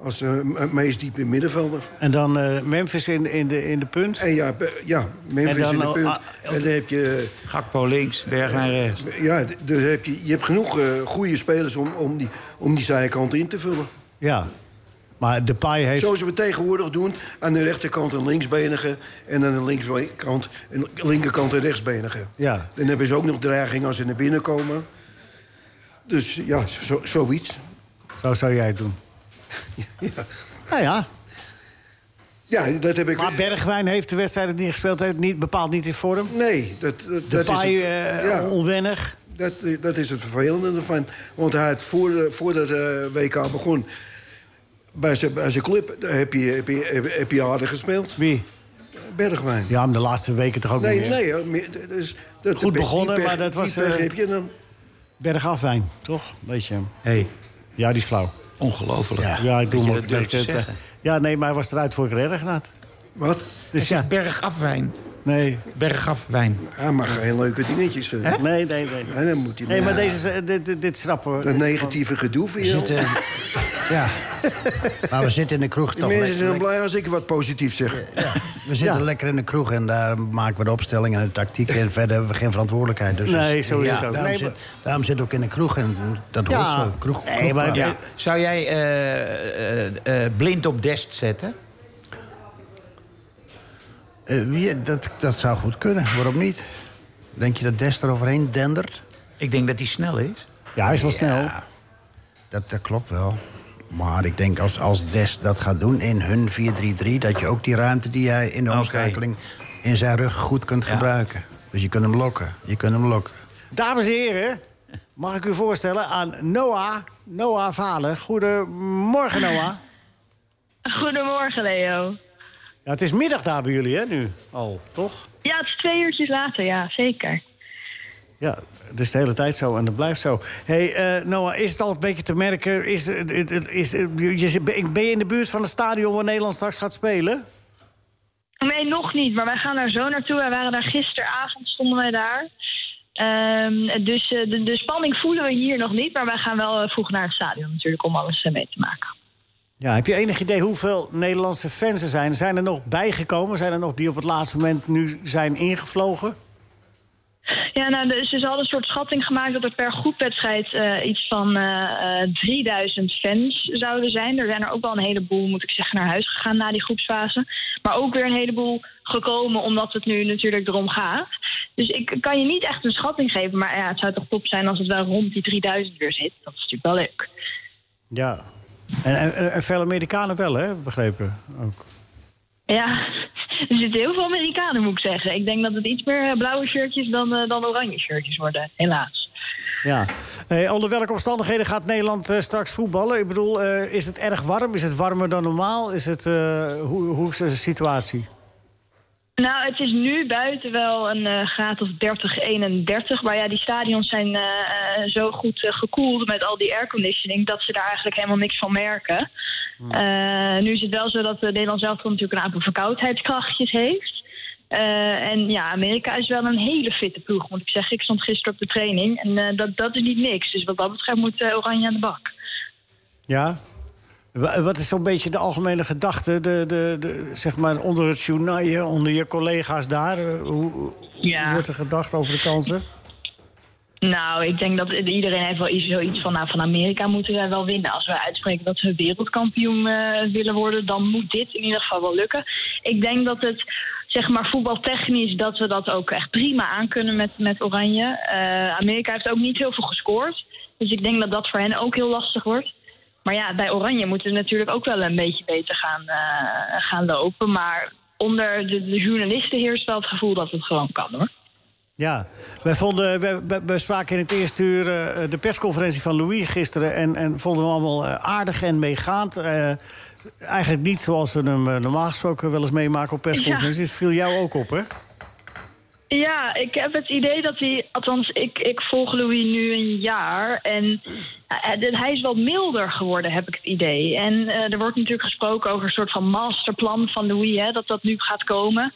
als eh, me- meest diepe middenvelder. En dan eh, Memphis in, in, de, in de punt? En ja, ja Memphis En dan in de punt. ah, en dan heb je... Gakpo links, Bergwijn rechts. Ja, dus heb je, je hebt genoeg eh, goede spelers om, om, die, om die zijkant in te vullen. Ja. Maar Depay heeft... Zoals we tegenwoordig doen. Aan de rechterkant een linksbenige. En aan de linkerkant een linkerkant een rechtsbenige. Ja. Dan hebben ze ook nog dreiging als ze naar binnen komen. Dus ja, zo, zoiets. Zo zou jij het doen. <laughs> Nou ja. Ja, dat heb ik... Maar Bergwijn heeft de wedstrijd die hij gespeeld heeft niet, bepaald niet in vorm. Nee, dat, dat, dat is het. eh, ja. onwennig. Dat, dat is het vervelende ervan. Want hij had voor, de- voordat de WK begon... bij zijn, bij zijn club heb je, heb, je, heb, heb je aardig gespeeld. Wie? Bergwijn. Ja, maar de laatste weken toch ook Nee, niet meer. nee. meer- is- dat- Goed begonnen, pech- maar dat die was, pech eh, heb je dan. Bergafwijn, toch? Weet je. Hey, Ja, die is flauw. Ongelooflijk. Ja. Ja, ik doe dat. Ja, nee, maar hij was eruit voor ik er erg had. Wat? Dus ja, Bergafwijn. Nee. Bergafwijn. Hij mag geen leuke dingetjes. eh. Nee, nee, nee. Dan moet hij Nee, maar Ja, deze, is, eh, dit, dit, schrappen. Dat negatieve gedoe voor We je. zitten, ja. <laughs> Maar we zitten in de kroeg toch. mensen zijn blij als ik wat positiefs zeg. Ja, we zitten Ja. lekker in de kroeg en daar maken we de opstelling en de tactiek. En <laughs> verder hebben we geen verantwoordelijkheid. Dus Nee, zo is het ook. Daarom, Nee, zit, maar- daarom zitten we ook in de kroeg en dat hoort Ja. zo. Kroeg, Nee, kroeg- maar- Ja. Zou jij eh, eh, eh, blind op Dest zetten? Eh, ja, dat, dat zou goed kunnen, waarom niet? Denk je dat Dest er overheen dendert? Ik denk dat hij snel is. Ja, hij is wel snel. Ja, dat, dat klopt wel. Maar ik denk als, als Dest dat gaat doen in hun 4-3-3... dat je ook die ruimte die hij in de omschakeling in zijn rug goed kunt gebruiken. Dus je kunt hem lokken. Je kunt hem lokken. Dames en heren, mag ik u voorstellen aan Noah, Noah Valen. Goedemorgen, Noah. Goedemorgen, Leo. Ja, het is middag daar bij jullie, hè, nu al, toch? Ja, het is twee uurtjes later, ja, zeker. Ja, het is de hele tijd zo en dat blijft zo. hey, eh, Noah, is het al een beetje te merken... Is, eh, is, is, eh, je, ben je in de buurt van het stadion waar Nederland straks gaat spelen? Nee, nog niet, maar wij gaan daar zo naartoe. Wij waren daar gisteravond, stonden wij daar. Ehm, dus eh, de, de spanning voelen we hier nog niet. Maar wij gaan wel eh, vroeg naar het stadion natuurlijk om alles eh, mee te maken. Ja, heb je enig idee hoeveel Nederlandse fans er zijn? Zijn er nog bijgekomen? Zijn er nog die op het laatste moment nu zijn ingevlogen? Ja, nou, dus ze hadden een soort schatting gemaakt dat er per groepwedstrijd eh, iets van eh, eh, 3000 fans zouden zijn. Er zijn er ook wel een heleboel, moet ik zeggen, naar huis gegaan na die groepsfase. Maar ook weer een heleboel gekomen omdat het nu natuurlijk erom gaat. Dus ik kan je niet echt een schatting geven, maar ja, het zou toch top zijn als het wel rond die 3000 weer zit. Dat is natuurlijk wel leuk. Ja. En, en, en veel Amerikanen wel, hè? Begrepen ook. Ja, er zitten heel veel Amerikanen, moet ik zeggen. Ik denk dat het iets meer eh, blauwe shirtjes dan, eh, dan oranje shirtjes worden, helaas. Ja. Hey, onder welke omstandigheden gaat Nederland eh, straks voetballen? Ik bedoel, eh, is het erg warm? Is het warmer dan normaal? Is het, eh, hoe, hoe is de situatie? Nou, het is nu buiten wel een eh, graad of 30, 31. Maar ja, die stadions zijn eh, eh, zo goed gekoeld met al die airconditioning... dat ze daar eigenlijk helemaal niks van merken. Eh, nu is het wel zo dat de Nederland zelf natuurlijk een aantal verkoudheidskrachtjes heeft. Eh, en ja, Amerika is wel een hele fitte ploeg, moet ik zeggen. Ik stond gisteren op de training en eh, dat, dat is niet niks. Dus wat dat betreft moet Oranje aan de bak. Ja? Wa- Wat is zo'n beetje de algemene gedachte, de, de, de, zeg maar onder het journaal, onder je collega's daar? Hoe, wordt er gedacht over de kansen? Nou, ik denk dat iedereen heeft wel iets, zoiets van... Nou, van Amerika moeten wij wel winnen. Als we uitspreken dat we wereldkampioen eh, willen worden... dan moet dit in ieder geval wel lukken. Ik denk dat het, zeg maar, voetbaltechnisch... dat we dat ook echt prima aankunnen met, met Oranje. Eh, Amerika heeft ook niet heel veel gescoord. Dus ik denk dat dat voor hen ook heel lastig wordt. Maar ja, bij Oranje moeten we natuurlijk ook wel een beetje beter gaan, eh, gaan lopen. Maar onder de, de journalisten heerst wel het gevoel dat het gewoon kan, hoor. Ja, wij vonden, we spraken in het eerste uur eh, de persconferentie van Louis gisteren... en, en vonden hem allemaal eh, aardig en meegaand. Eigenlijk niet zoals we hem normaal gesproken wel eens meemaken op persconferenties. Viel jou ook op, hè? Ja, ik heb het idee dat hij, althans, ik, ik volg Louis nu een jaar. En eh, hij is wat milder geworden, heb ik het idee. En eh, er wordt natuurlijk gesproken over een soort van masterplan van Louis, hè, dat dat nu gaat komen.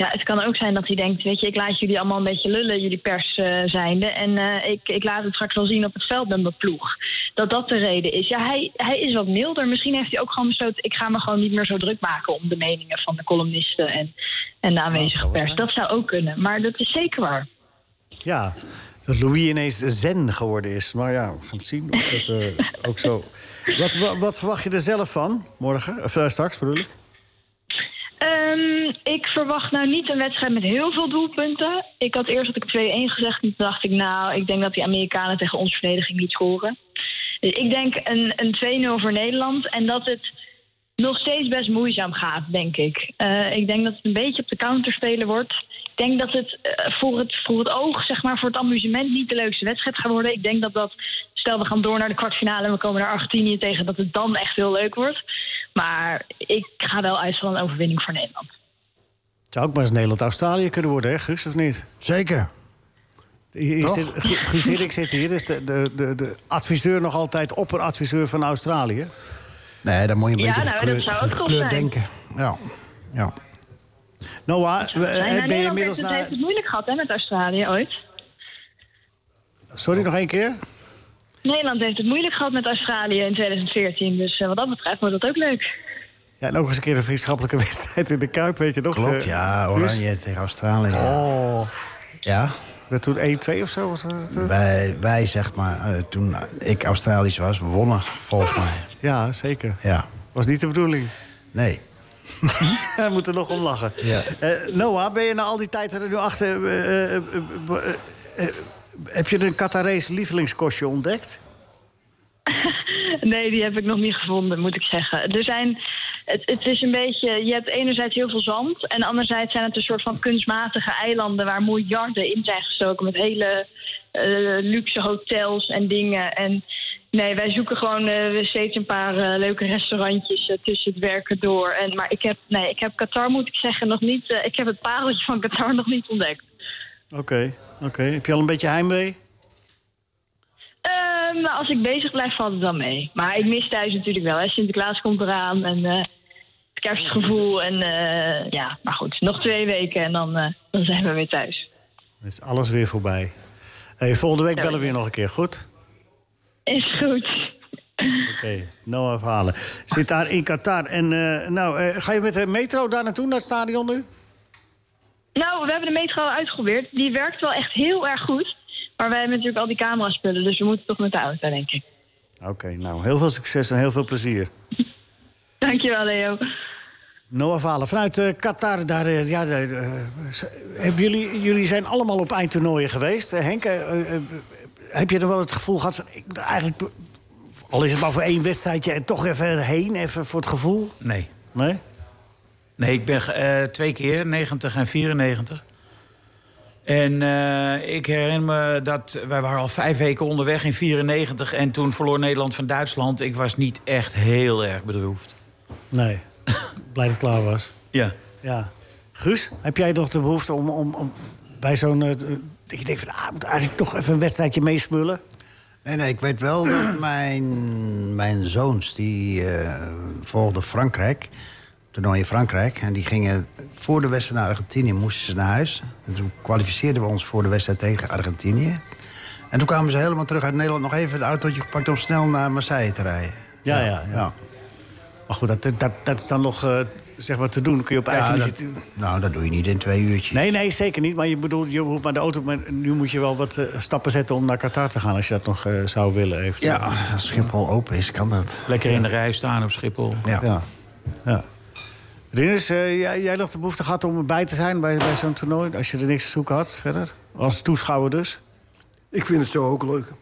Ja, het kan ook zijn dat hij denkt, weet je, ik laat jullie allemaal een beetje lullen, jullie pers eh, zijnde. En eh, ik, ik laat het straks wel zien op het veld met mijn ploeg. Dat dat de reden is. Ja, hij, hij is wat milder. Misschien heeft hij ook gewoon besloten, ik ga me gewoon niet meer zo druk maken om de meningen van de columnisten en, en de aanwezige pers. Dat zou ook kunnen, maar dat is zeker waar. Ja, dat Louis ineens zen geworden is. Maar ja, we gaan het zien of dat eh, ook zo... Wat, wat, wat verwacht je er zelf van morgen? Of straks, bedoel ik? Ehm, ik verwacht nou niet een wedstrijd met heel veel doelpunten. Ik had eerst had ik 2-1 gezegd. En toen dacht ik, nou, ik denk dat die Amerikanen tegen onze verdediging niet scoren. Dus ik denk een, een 2-0 voor Nederland. En dat het nog steeds best moeizaam gaat, denk ik. Eh, ik denk dat het een beetje op de counter spelen wordt. Ik denk dat het, eh, voor het voor het oog, zeg maar, voor het amusement niet de leukste wedstrijd gaat worden. Ik denk dat dat, stel we gaan door naar de kwartfinale en we komen naar Argentinië tegen, dat het dan echt heel leuk wordt. Maar ik ga wel uit van een overwinning voor Nederland. Het zou ook maar eens Nederland-Australië kunnen worden, hè, Guus, of niet? Zeker. Hier, hier Toch? zit, Gu- Guus Hiddink zit hier, dus de, de, de, de adviseur nog altijd opperadviseur van Australië. Nee, dan moet je een Ja, beetje nou, dat zou ook zijn. denken. Ja. ja. Noah, Nou, eh, ben je Nederland heeft inmiddels het, naar... heeft het moeilijk gehad hè, met Australië ooit. Sorry, nog één keer? Nederland heeft het moeilijk gehad met Australië in 2014. Dus eh, wat dat betreft wordt dat ook leuk. Ja, en ook eens een keer een vriendschappelijke <laughs> wedstrijd in de Kuip, weet je nog? Klopt, eh, ja. Oranje tegen Australië. Oh. Ja. Werd toen 1-2 of zo? Was dat, eh? Wij, wij, zeg maar, eh, toen ik Australisch was, we wonnen, volgens mij. Ja, zeker. Ja. Was niet de bedoeling. Nee. <laughs> We moeten er nog om lachen. Ja. Eh, Noah, ben je na al die tijd er nu achter... heb je een Qatarese lievelingskostje ontdekt? <laughs> Nee, die heb ik nog niet gevonden, moet ik zeggen. Er zijn, het, is een beetje, je hebt enerzijds heel veel zand... en anderzijds zijn het een soort van kunstmatige eilanden... waar miljarden in zijn gestoken met hele eh, luxe hotels en dingen. En nee, wij zoeken gewoon eh, steeds een paar eh, leuke restaurantjes tussen het werken door. En, maar ik heb, nee, ik heb Qatar, moet ik zeggen, nog niet... ik heb het pareltje van Qatar nog niet ontdekt. Oké, oké. Heb je al een beetje heimwee? Ehm, nou, als ik bezig blijf, valt het dan mee. Maar ik mis thuis natuurlijk wel. Hè. Sinterklaas komt eraan en eh, het kerstgevoel. En eh, ja, maar goed, nog twee weken en dan, eh, dan zijn we weer thuis. Dan is alles weer voorbij. Hey, volgende week bellen we weer nog een keer, goed? Is goed. Oké, Noah Verhalen. Zit daar in Qatar. En nou, ga je met de metro daar naartoe, naar het stadion nu? Nou, we hebben de metro uitgeprobeerd. Die werkt wel echt heel erg goed. Maar wij hebben natuurlijk al die cameraspullen, dus we moeten toch met de auto, denk ik. Oké, nou, heel veel succes en heel veel plezier. <laughs> Dankjewel, Leo. Noah Valen vanuit eh, Qatar. Daar, eh, ja, daar, eh, hebben jullie, jullie zijn allemaal op eindtoernooien geweest. Henk, heb je er wel het gevoel gehad van... Ik, eigenlijk, al is het maar voor één wedstrijdje en toch even heen, even voor het gevoel? Nee. Nee? Nee, ik ben eh, twee keer, 90 en 94. En eh, ik herinner me dat wij waren al vijf weken onderweg in 94... en toen verloor Nederland van Duitsland. Ik was niet echt heel erg bedroefd. Nee. Blij dat het klaar was. Ja. Ja. Guus, heb jij nog de behoefte om, om, om bij zo'n... eh, dat je denkt van, ah, ik moet eigenlijk toch even een wedstrijdje meesmullen? Nee, nee, ik weet wel dat mijn, mijn zoons... die eh, volgden Frankrijk, toernooi in Frankrijk... en die gingen voor de wedstrijd naar Argentinië, moesten ze naar huis. En toen kwalificeerden we ons voor de wedstrijd tegen Argentinië. En toen kwamen ze helemaal terug uit Nederland... nog even het autootje gepakt om snel naar Marseille te rijden. Ja, ja, ja. Maar goed, dat, dat, dat is dan nog eh, zeg maar te doen. Kun je op eigen Ja, dat- nou, dat doe je niet in twee uurtjes. Nee, nee, zeker niet. Maar je bedoelt, je hoeft maar de auto... Maar nu moet je wel wat eh, stappen zetten om naar Qatar te gaan... als je dat nog eh, zou willen. eventueel. Ja, als Schiphol open is, kan dat. Lekker in de rij staan op Schiphol. Ja. Ja. Rinus, eh, jij, jij nog de behoefte gehad om erbij te zijn bij, bij zo'n toernooi... als je er niks te zoeken had verder? Als toeschouwer dus? Ik vind het zo ook leuk.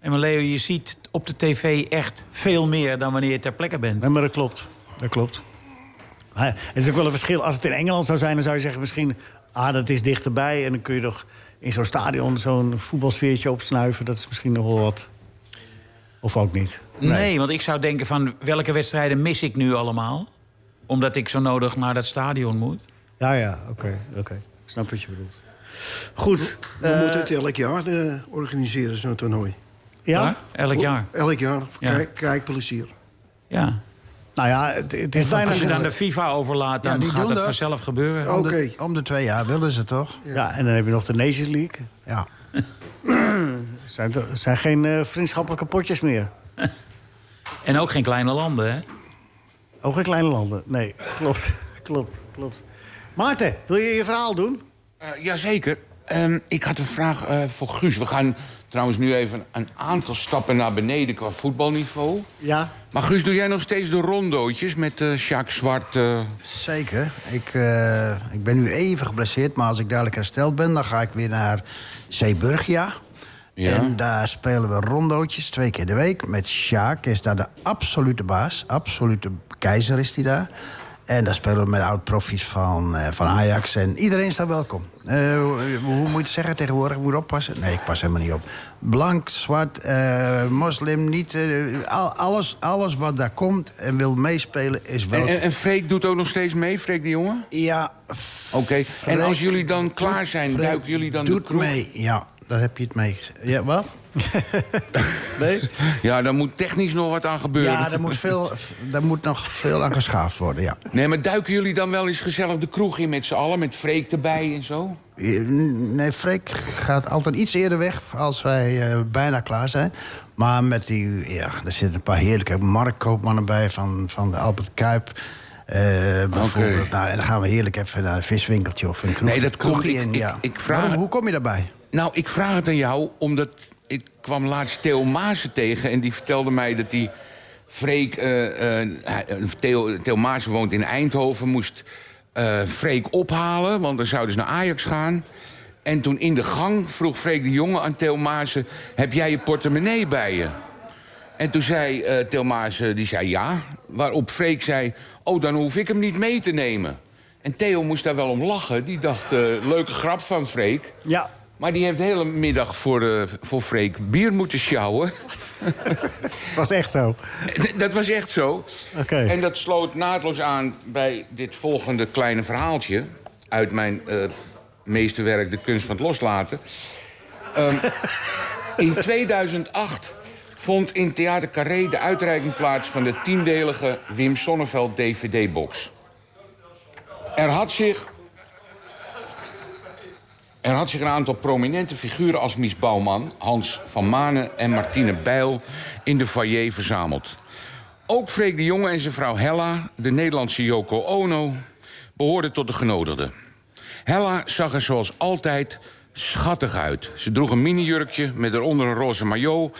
En maar Leo, je ziet op de tv echt veel meer dan wanneer je ter plekke bent. Nee, maar dat klopt. Dat klopt. Maar het is ook wel een verschil. Als het in Engeland zou zijn, dan zou je zeggen misschien... ah, dat is dichterbij. En dan kun je toch in zo'n stadion zo'n voetbalsfeertje opsnuiven. Dat is misschien nog wel wat. Of ook niet. Nee. want ik zou denken van welke wedstrijden mis ik nu allemaal? Omdat ik zo nodig naar dat stadion moet. Ja, ja, oké. oké. Ik snap wat je bedoelt. Goed. We eh, moeten het elk jaar eh, organiseren, zo'n toernooi. Ja? Elk jaar? Elk jaar. Ja. Kijk, kijkplezier. Ja. Nou ja, het, het is bijna... Als je dan de FIFA overlaat, dan Ja, gaat dat vanzelf gebeuren. Om, de, om de twee jaar willen ze toch? Ja, en dan heb je nog de Nations League. Ja. Het <clears throat> zijn, het zijn geen eh, vriendschappelijke potjes meer. <laughs> En ook geen kleine landen, hè? Ook geen kleine landen. Nee, <laughs> klopt. klopt, klopt. Maarten, wil je je verhaal doen? Eh, jazeker. Ehm, ik had een vraag eh, voor Guus. We gaan trouwens nu even een aantal stappen naar beneden qua voetbalniveau. Ja. Maar Guus, doe jij nog steeds de rondootjes met eh Jacques Zwart? eh? Zeker. Ik, eh, ik ben nu even geblesseerd, maar als ik dadelijk hersteld ben... dan ga ik weer naar Zeeburgia. Ja. En daar spelen we rondootjes twee keer de week. Met Sjaak is daar de absolute baas. Absolute keizer is hij daar. En daar spelen we met oud-profies van, eh, van Ajax. En iedereen is daar welkom. Eh, hoe, hoe moet je het zeggen tegenwoordig? Moet oppassen? Nee, ik pas helemaal niet op. Blank, zwart, eh, moslim, niet... al- alles, alles wat daar komt en wil meespelen is welkom. en, en Freek doet ook nog steeds mee, Freek de jongen? Ja. Oké. En als jullie dan klaar zijn, duiken jullie dan de doet kroeg? mee, ja. Daar heb je het mee. Ja, wat? <laughs> nee? Ja, daar moet technisch nog wat aan gebeuren. Ja, daar moet, veel, daar moet nog veel aan geschaafd worden, ja. Nee, maar duiken jullie dan wel eens gezellig de kroeg in met z'n allen? Met Freek erbij en zo? Nee, Freek gaat altijd iets eerder weg als wij eh, bijna klaar zijn. Maar met die, ja, er zitten een paar heerlijke marktkoopmannen bij van, van de Albert Kuip. eh, bijvoorbeeld. Nou, en dan gaan we heerlijk even naar een viswinkeltje of een kroeg. Nee, dat kroegje ik- in, ik- ja. ik vraag- Waarom- hoe kom je daarbij? Nou, ik vraag het aan jou, omdat ik kwam laatst Theo Maassen tegen... en die vertelde mij dat die Freek... hij- eh, Theo, Theo Maassen woont in Eindhoven, moest Freek ophalen... want dan zouden ze naar Ajax gaan. En toen in de gang vroeg Freek de Jonge aan Theo Maassen... heb jij je portemonnee bij je? En toen zei eh Theo Maassen, die zei ja. Waarop Freek zei, oh, dan hoef ik hem niet mee te nemen. En Theo moest daar wel om lachen. Die dacht, leuke grap van Freek. Ja. Maar die heeft de hele middag voor, eh, voor Freek bier moeten sjouwen. <laughs> Het was echt zo. dat was echt zo. En dat sloot naadloos aan bij dit volgende kleine verhaaltje... uit mijn eh meesterwerk De Kunst van het Loslaten. Ehm, <laughs> in 2008 vond in Theater Carré de uitreiking plaats... van de tiendelige Wim Sonneveld DVD-box. Er had zich er had zich een aantal prominente figuren als Mies Bouwman, Hans van Manen en Martine Bijl in de foyer verzameld. Ook Freek de Jonge en zijn vrouw Hella, de Nederlandse Yoko Ono, behoorden tot de genodigden. Hella zag er zoals altijd schattig uit. Ze droeg een minijurkje met eronder een roze maillot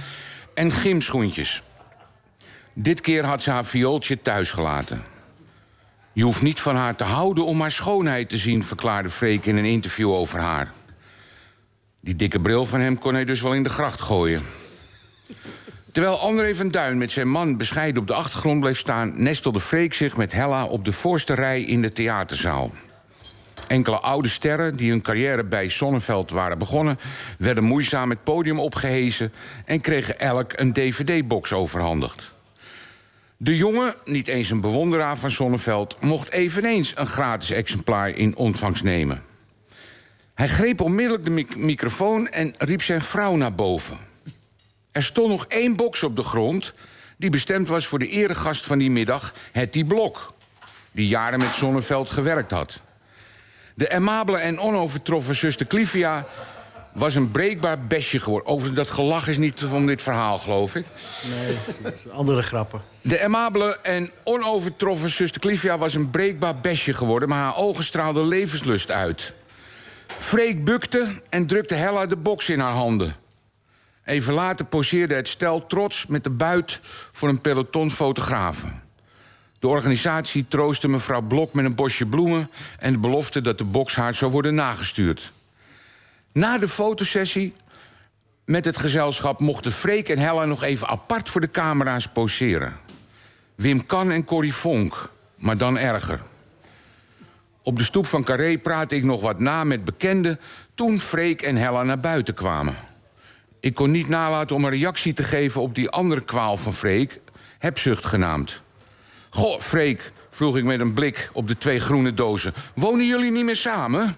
en gymschoentjes. Dit keer had ze haar viooltje thuis gelaten. Je hoeft niet van haar te houden om haar schoonheid te zien, verklaarde Freek in een interview over haar. Die dikke bril van hem kon hij dus wel in de gracht gooien. Terwijl André van Duin met zijn man bescheiden op de achtergrond bleef staan, nestelde Freek zich met Hella op de voorste rij in de theaterzaal. Enkele oude sterren die hun carrière bij Sonneveld waren begonnen, werden moeizaam het podium opgehezen en kregen elk een DVD-box overhandigd. De jongen, niet eens een bewonderaar van Sonneveld... mocht eveneens een gratis exemplaar in ontvangst nemen. Hij greep onmiddellijk de mic- microfoon en riep zijn vrouw naar boven. Er stond nog één box op de grond... die bestemd was voor de eregast van die middag, Hetty Blok... die jaren met Sonneveld gewerkt had. De amabele en onovertroffen zuster Clivia was een breekbaar besje geworden. Over dat gelach is niet van dit verhaal, geloof ik. Nee, andere grappen. De amabele en onovertroffen zuster Clivia was een breekbaar besje geworden... maar haar ogen straalden levenslust uit. Freek bukte en drukte Hella de box in haar handen. Even later poseerde het stel trots met de buit voor een peloton fotografen. De organisatie troostte mevrouw Blok met een bosje bloemen... en de belofte dat de box haar zou worden nagestuurd. Na de fotosessie met het gezelschap mochten Freek en Hella nog even apart voor de camera's poseren. Wim Kan en Corrie Vonk, maar dan erger. Op de stoep van Carré praatte ik nog wat na met bekenden... toen Freek en Hella naar buiten kwamen. Ik kon niet nalaten om een reactie te geven op die andere kwaal van Freek... hebzucht genaamd. Goh, Freek, vroeg ik met een blik op de twee groene dozen... wonen jullie niet meer samen?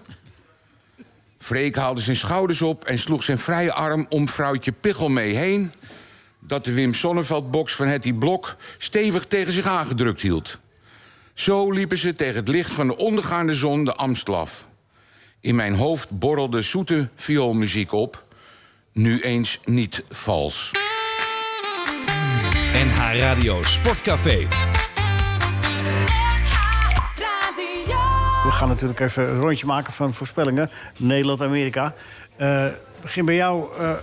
Freek haalde zijn schouders op en sloeg zijn vrije arm om vrouwtje Pichel mee heen... dat de Wim Sonneveld-box van Hetty Blok stevig tegen zich aangedrukt hield. Zo liepen ze tegen het licht van de ondergaande zon de Amstel af. In mijn hoofd borrelde zoete vioolmuziek op. Nu eens niet vals. NH Radio Sportcafé. We gaan natuurlijk even een rondje maken van voorspellingen. Nederland-Amerika. Eh begin bij jou, eh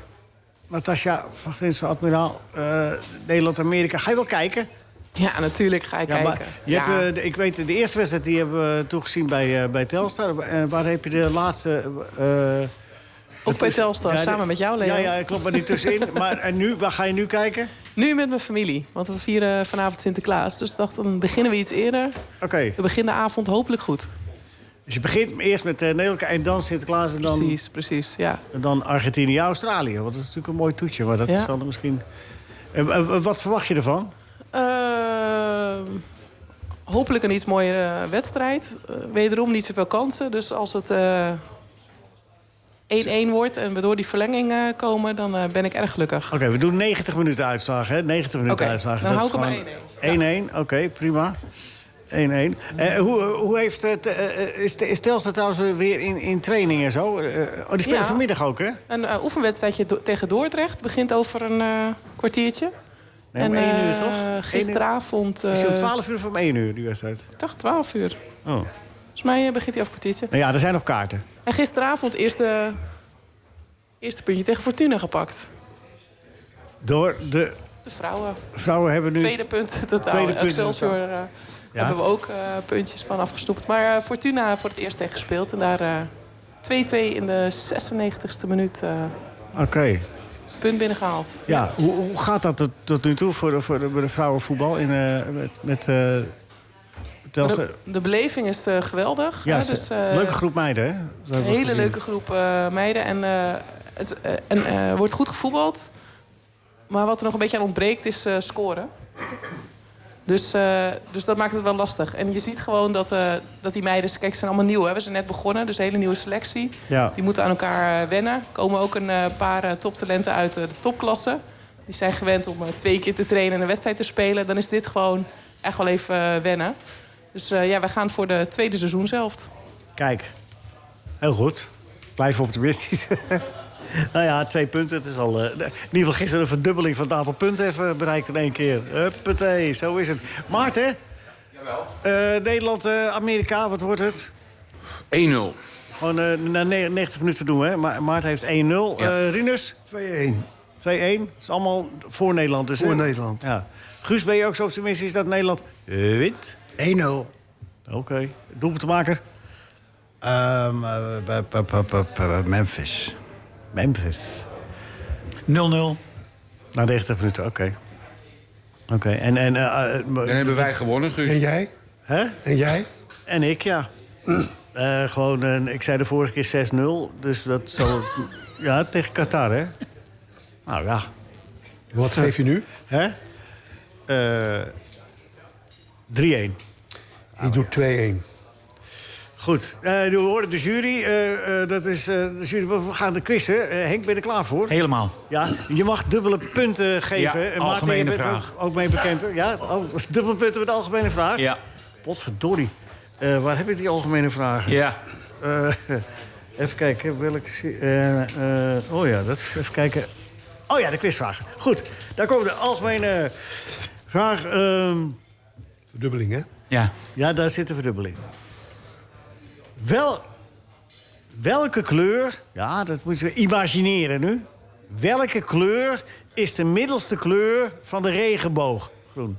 Natasja van Grins van Admiraal. Eh, Nederland-Amerika. Ga je wel kijken? Ja, natuurlijk ga ik Ja, kijken. je hebt, eh, ik weet, de eerste wedstrijd die hebben we toegezien bij, eh, bij Telstar. En waar heb je de laatste... Ook bij Telstar, Ja, samen met jou, Leo. Ja, ja, klopt, maar niet tussenin. <laughs> maar en nu, waar ga je nu kijken? Nu met mijn familie, want we vieren vanavond Sinterklaas. Dus ik dacht, dan beginnen we iets eerder. Oké. We beginnen de avond hopelijk goed. Dus je begint eerst met eh, Nederland en dan Sinterklaas en dan... Precies, precies, ja. En dan Argentinië-Australië. Want dat is natuurlijk een mooi toetje. Maar dat Ja. zal er misschien... En, eh, wat verwacht je ervan? Ehm, hopelijk een iets mooiere wedstrijd. Eh, wederom niet zoveel kansen. Dus als het eh, 1-1 wordt en we door die verlenging eh, komen... dan eh, ben ik erg gelukkig. Oké, we doen 90 minuten uitslagen, hè? 90 minuten Oké, uitslagen. dan Dat hou ik hem gewoon 1-1. Oké, prima. 1-1. Eh, hoe, hoe heeft het... eh, is, is Telstar trouwens weer in, in training en zo? Oh, die spelen Ja. vanmiddag ook, hè? Een oefenwedstrijdje do- tegen Dordrecht begint over een kwartiertje. Nee, om en 1 uur, toch? 1 uur? gisteravond... Is die om eh, 12 uur of om 1 uur, die wedstrijd? Ik dacht 12 uur. Oh. Volgens mij begint hij over een kwartiertje. Nou ja, er zijn nog kaarten. En gisteravond eerste, eerste puntje tegen Fortuna gepakt. Door de De vrouwen. vrouwen hebben nu... Tweede punt <laughs> totaal. Tweede punt Excelsior eh, Ja. hebben we ook eh, puntjes van afgesnoept. Maar eh, Fortuna voor het eerst tegen gespeeld. En daar eh, 2-2 in de 96e minuut Oké. punt binnengehaald. Ja, hoe, hoe gaat dat tot, tot nu toe voor de, voor de, bij de vrouwenvoetbal in, met, met? De, de beleving is geweldig. Ja, hè, dus, leuke groep meiden, hè? Een hele leuke groep meiden. En, het, en wordt goed gevoetbald. Maar wat er nog een beetje aan ontbreekt is eh, scoren. Dus, eh, dus dat maakt het wel lastig. En je ziet gewoon dat, eh, dat die meiden... Kijk, ze zijn allemaal nieuw. Hè? We zijn net begonnen, dus een hele nieuwe selectie. Ja. Die moeten aan elkaar wennen. Er komen ook een paar toptalenten uit de topklasse. Die zijn gewend om twee keer te trainen en een wedstrijd te spelen. Dan is dit gewoon echt wel even wennen. Dus ja, wij gaan voor de tweede seizoenshelft. Kijk, heel goed. Blijf optimistisch. <laughs> nou ja, twee punten. Het is al, eh, in ieder geval gisteren een verdubbeling van het aantal punten even bereikt in één keer. Huppatee, zo is het. Maarten? Jawel. Nederland, eh, Amerika, wat wordt het? 1-0. Gewoon eh, na ne- 90 minuten doen hè? Ma Maarten heeft 1-0. Eh Rinus? 2-1. 2-1. Het is allemaal voor Nederland dus, hè? Voor Nederland. Ja. Guus, ben je ook zo optimistisch dat Nederland wint? 1-0. Oké. Ehm, eh, bij- bij- bij- bij Memphis. Memphis. 0-0. Na 90 minuten, oké. Oké, en... en eh, eh, Dan hebben wij gewonnen, Guus. En jij? Hè? En jij? En ik, ja. <clears throat> Eh, gewoon, eh, ik zei de vorige keer 6-0, dus dat zal... ja, tegen Qatar, hè? Nou ja. Wat geef je nu? <laughs> Hè? Eh, 3-1. Ik doe 2-1. Goed, eh, we horen de jury. eh, eh, dat is, eh, de jury. We gaan de quizzen. Henk, ben je er klaar voor? Helemaal. Ja, je mag dubbele punten geven. Ja, algemene je bent er vraag. Ook, ook mee bekend. Ja, oh, dubbele punten met de algemene vraag. Ja. Potverdorie. Eh waar heb je die algemene vragen? Ja. Eh, even kijken, welke... eh eh, oh ja, dat is even kijken. Oh ja, de quizvragen. Goed, daar komen de algemene vraag. ehm, Verdubbeling, hè? Ja. ja, daar zit de verdubbeling. Wel, welke kleur... Ja, dat moeten we imagineren nu. Welke kleur is de middelste kleur van de regenboog? Groen.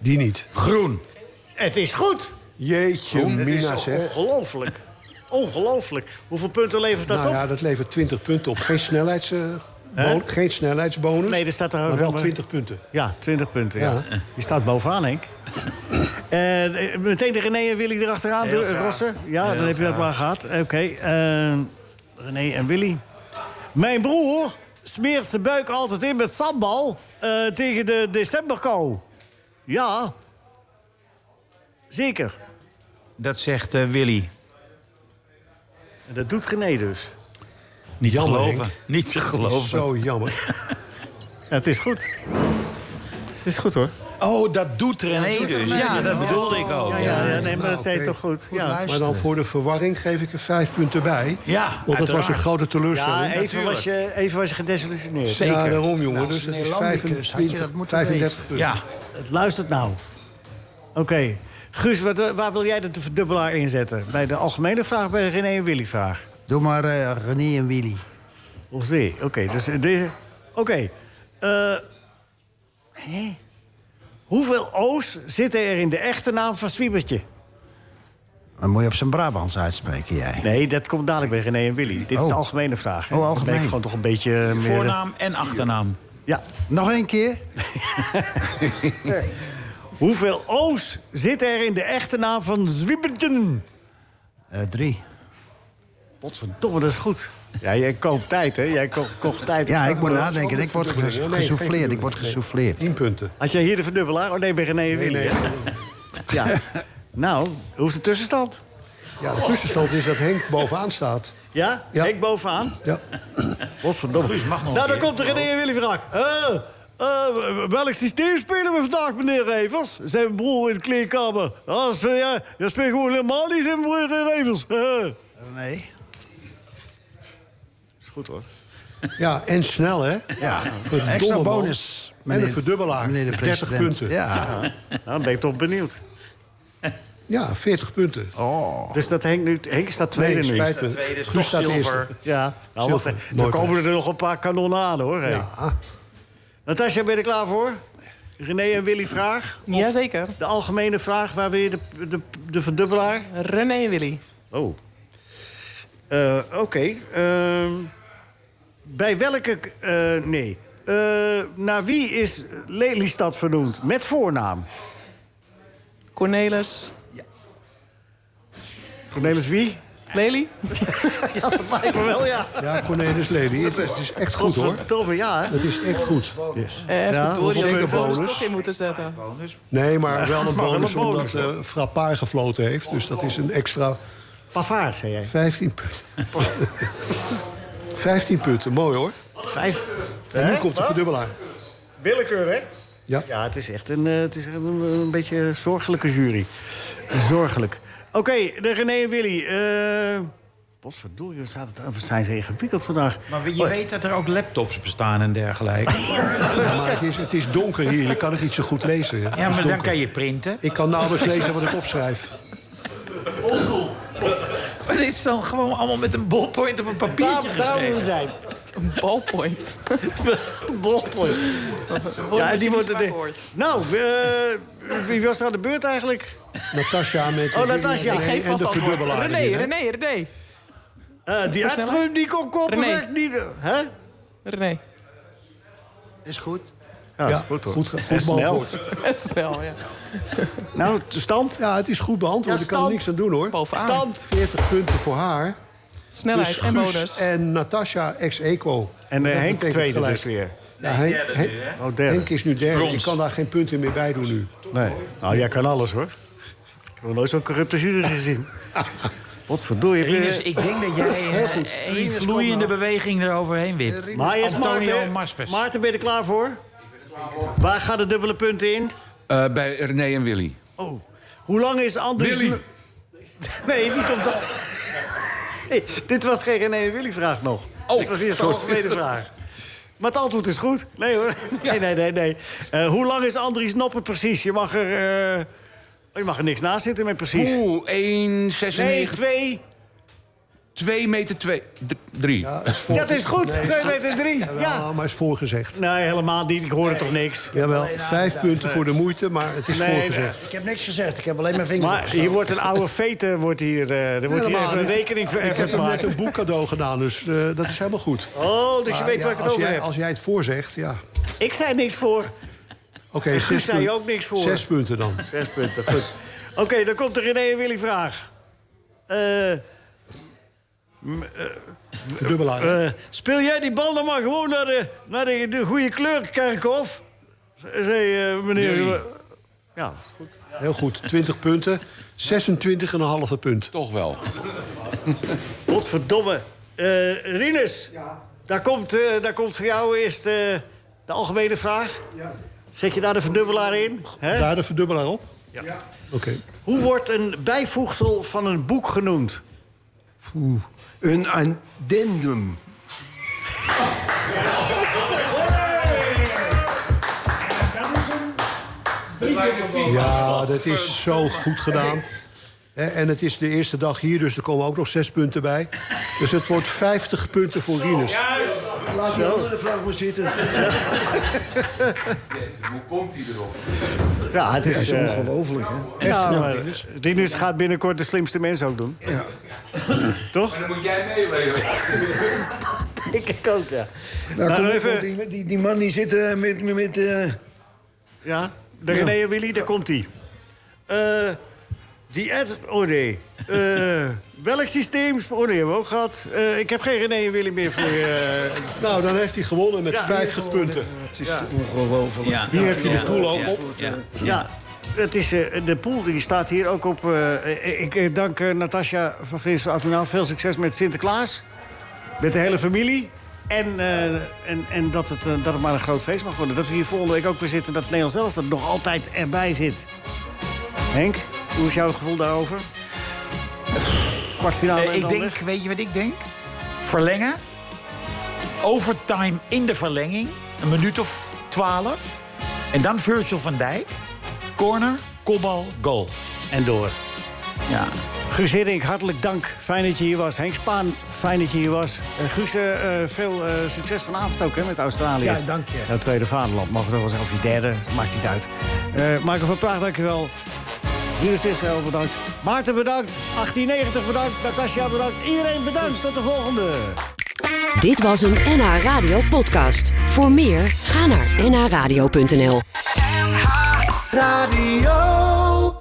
Die niet. Groen. Het is goed. Jeetje, Het is Mina zeg. ongelooflijk. Ongelooflijk. Hoeveel punten levert dat Nou op? ja, dat levert 20 punten op. Geen, snelheids, eh? Bon- geen snelheidsbonus. Nee, er staat er maar wel nog- 20 punten. Ja, 20 punten. Ja. Ja. Je staat bovenaan, Henk. Eh, meteen de René en Willy erachteraan, de. Rossen. Ja, Heel dan heb je dat maar gehad. Oké, eh, René en Willy. Mijn broer smeert zijn buik altijd in met sambal eh, tegen de decemberkou. Ja. Zeker. Dat zegt eh, Willy. En dat doet René dus. Niet te Jammer, geloven. Henk. Niet te geloven. Zo jammer. <laughs> Ja, het is goed. Het is goed, hoor. Oh, dat doet René dus. Ja, dat bedoelde ik ook. Ja, ja, ja, nee, maar dat zei je oké. toch goed. Ja. Maar dan voor de verwarring geef ik er vijf punten bij. Ja, Want dat was een grote Ja, teleurstelling. even was, je, even was je gedesillusioneerd. Zeker. Ja, daarom jongen. Nou, dus het is Nederlandicus, had je 25, dat moeten 35 punten. Ja. Het luistert nou. Oké. Guus, wat, waar wil jij de verdubbelaar inzetten? Bij de algemene vraag of bij de René en Willy vraag? Doe maar eh, René en Willy. Of. Oké, dus deze... Oké. eh, hè? Hoeveel O's zitten er in de echte naam van Swiebertje? Dan moet je op zijn Brabants uitspreken, jij. Nee, dat komt dadelijk bij René en Willy. Dit is Oh. de algemene vraag. hè? Oh, Dat algemeen. lijkt gewoon toch een beetje eh, meer... Voornaam en achternaam. Ja. Nog één keer? <laughs> Hoeveel O's zitten er in de echte naam van Zwiebertje? Eh, drie. Potverdomme, dat is goed. Ja, jij koopt tijd, hè? Jij ko- kocht tijd. Ja, ik moet Had nadenken. Ik word gesouffleerd. Ik word gesouffleerd. 10 punten. jij hier de verdubbelaar? Oh nee, bij René en Willy. Ja. <laughs> Nou, hoe is de tussenstand? Ja, de tussenstand is dat Henk bovenaan staat. Ja? Ja. Ik bovenaan? Ja. Potverdomme. Guus, mag nog nou, dan komt de René en Willy vraag. Eh, eh, welk systeem spelen we vandaag, meneer Revers? Zijn mijn broer in de kleedkamer. Ja, speel jij, jij speelt gewoon helemaal niet, zijn mijn broer Revers. <laughs> Eh. Nee. Goed, hoor. ja, en snel hè. Ja, Verdomme, extra bonus. En een verdubbelaar. Meneer de 30 president. punten. Ja. Nou, dan ben ik toch benieuwd. Ja, 40 punten. Oh. Dus dat Henk, nu, Henk staat tweede Nee, nu. spijt me. Tweede is Guus toch staat zilver. eerste. Ja, nou, Zilver. dan Mooi komen er nog een paar kanonnen aan, hoor. hè. Ja. Natasja, ben je er klaar voor? René en Willy vraag? Of Jazeker. De algemene vraag, waar wil je de, de, de verdubbelaar? René en Willy. Oh. Eh, Oké. ehm, bij welke... eh, nee. Eh, naar wie is Lelystad vernoemd? Met voornaam. Cornelis. Cornelis wie? Lely? <laughs> ja, dat lijkt me wel, ja. Ja, Cornelis Lely. Het, het is echt goed hoor. Godverdomme, ja. hè? Het is echt goed. Eh, Ja, er bonus? toch in moeten zetten. Nee, maar wel een <laughs> bonus een omdat eh Frappard gefloten heeft. Dus dat is een extra Pavaar, zei jij. 15 punten. <laughs> 15 punten, mooi hoor. Vijf. En nu komt de verdubbelaar. Willekeur, hè? Ja. Ja, het is echt een, eh, het is echt een, een beetje een zorgelijke jury. Zorgelijk. Oké, de René en Willy. eh Potverdorie, wat staat het, wat zijn ze ingewikkeld vandaag. Maar je weet dat er ook laptops bestaan en dergelijke. <laughs> Ja, maar het is, het is donker hier. Je kan het niet zo goed lezen. Ja, maar dan kan je printen. Ik kan nauwelijks lezen wat ik opschrijf. Het is dan gewoon allemaal met een ballpoint op een papiertje Daar, daar moeten we geschreven. zijn. Een ballpoint. <laughs> Ballpoint. Ja, die wordt het. Nou, eh, wie was er aan de beurt eigenlijk? Natasja met Oh, Natasja. Ik geef vast de antwoord. verdubbelaar. René? René, René. Eh, die die kon koppen, René. zeg niet. Hè? René. Is goed. Ja, Ja, is goed hoor. goed, En goed snel. <laughs> Snel, ja. <laughs> Nou, de stand? Ja, het is goed beantwoord. Ja, ik kan er niks aan doen hoor. Bovenaan. Stand. 40 punten voor haar. Snelheid dus en bonus. en Natasja ex equo. En eh, Henk tweede gelijk. dus weer. Ja, Henk, derde Henk- nu, hè? Oh. Henk is nu derde. Brons. Ik kan daar geen punten meer bij doen nu. Nee. Nou, jij kan alles, hoor. Ik heb nog nooit zo'n corrupte jury <laughs> gezien. Wat verdorie. Rinus, ik denk dat jij een, een vloeiende beweging eroverheen wipt. Maar Antonio Maarten. Maarten, ben je er klaar voor? Waar gaan de dubbele punten in? Eh, bij René en Willy. Oh. Hoe lang is Andries... Willy. <laughs> Nee, die komt dan... Nee, dit was geen René en Willy vraag nog. Oh, dit was eerst de algemene vraag. Maar het antwoord is goed. Nee hoor. <laughs> Nee, nee, nee. nee. Eh, hoe lang is Andries Noppen precies? Je mag er... eh, je mag er niks naast zitten met precies. Oeh, 1,96. nee, twee. 2 meter 2. 3. Ja, het is goed. Nee. Twee meter drie. Ja, Ja. maar is voorgezegd. Nee, helemaal niet. Ik hoorde toch niks. Jawel, vijf punten voor de moeite, maar het is Nee, voorgezegd. Ik heb niks gezegd, ik heb alleen mijn vingers Maar opgestoken. hier wordt een oude vete, wordt hier, eh, er wordt hier even een rekening voor Ik heb even hem net een boek cadeau gedaan, dus eh, dat is helemaal goed. Oh, dus je Maar weet ja, waar ik het als over jij, heb. Als jij het voorzegt, ja. Ik zei niks voor. Oké, zes Guus zei je punten. ook niks voor. Zes punten dan. Zes punten, goed. Oké, dan komt de René en Willy vraag. Eh, Verdubbelaar. eh, speel jij die bal dan maar gewoon naar de, naar de, de goede kleurkerkhof? Zei eh, meneer... Ja, is goed. Heel goed, 20 punten. 26,5 punt. Toch wel. <laughs> Godverdomme. Eh Rinus, daar, komt, eh, daar komt voor jou eerst eh, de algemene vraag. Zet je daar de verdubbelaar in? Hè? Daar de verdubbelaar op? Ja. Oké. Hoe wordt een bijvoegsel van een boek genoemd? Oeh, Een addendum. Ja, dat is zo goed gedaan. En het is de eerste dag hier, dus er komen ook nog zes punten bij. Dus het wordt 50 punten voor Rinus. Laat die andere vraag maar zitten. Hoe komt hij erop? Ja, het is... Dat is eh, ongelooflijk, hè? ja, maar Rinus. Gaat binnenkort de slimste mens ook doen. Ja. Toch? Dan moet jij meeleven. Ik ook, ja. Nou, Nou, even- die, die, die man die zit eh, met... met, eh, Ja, de René en Willy, daar komt hij. Eh die ad... Oh nee. Eh, welk systeem... Oh nee, hebben we ook gehad. Eh, ik heb geen René en Willy meer voor je. Nou, dan heeft hij gewonnen met Ja, 50 punten. het is ongelooflijk. Ja. Hier heb je de pool ook Ja. op. Ja. Het is, eh, de pool die staat hier ook op. eh, ik eh, dank eh, Natasja van van Admiraal. Veel succes met Sinterklaas. Met de hele familie. En, eh, en, en dat, het, eh, dat het maar een groot feest mag worden. Dat we hier volgende week ook weer zitten. Dat Nederland zelf er nog altijd erbij zit. Henk, hoe is jouw gevoel daarover? Kwartfinale Eh, en ik denk, weg? weet je wat ik denk? Verlengen. Overtime in de verlenging. Een minuut of twaalf. En dan Virgil van Dijk. Corner, kopbal, goal. En door. Ja. Guus Hiddink, hartelijk dank. Fijn dat je hier was. Henk Spaan, fijn dat je hier was. Eh, Guus, eh, eh, veel succes vanavond ook hè, met Australië. Ja, dank je. Jouw tweede vaderland. We toch wel zeggen, of je derde, maakt niet uit. Eh Michael van Praag, dankjewel. Rinus Israël, bedankt. Maarten, bedankt. 1890, bedankt. Natasja, bedankt. Iedereen bedankt. Tot de volgende. Dit was een NH Radio podcast. Voor meer, ga naar nhradio.nl. Radio.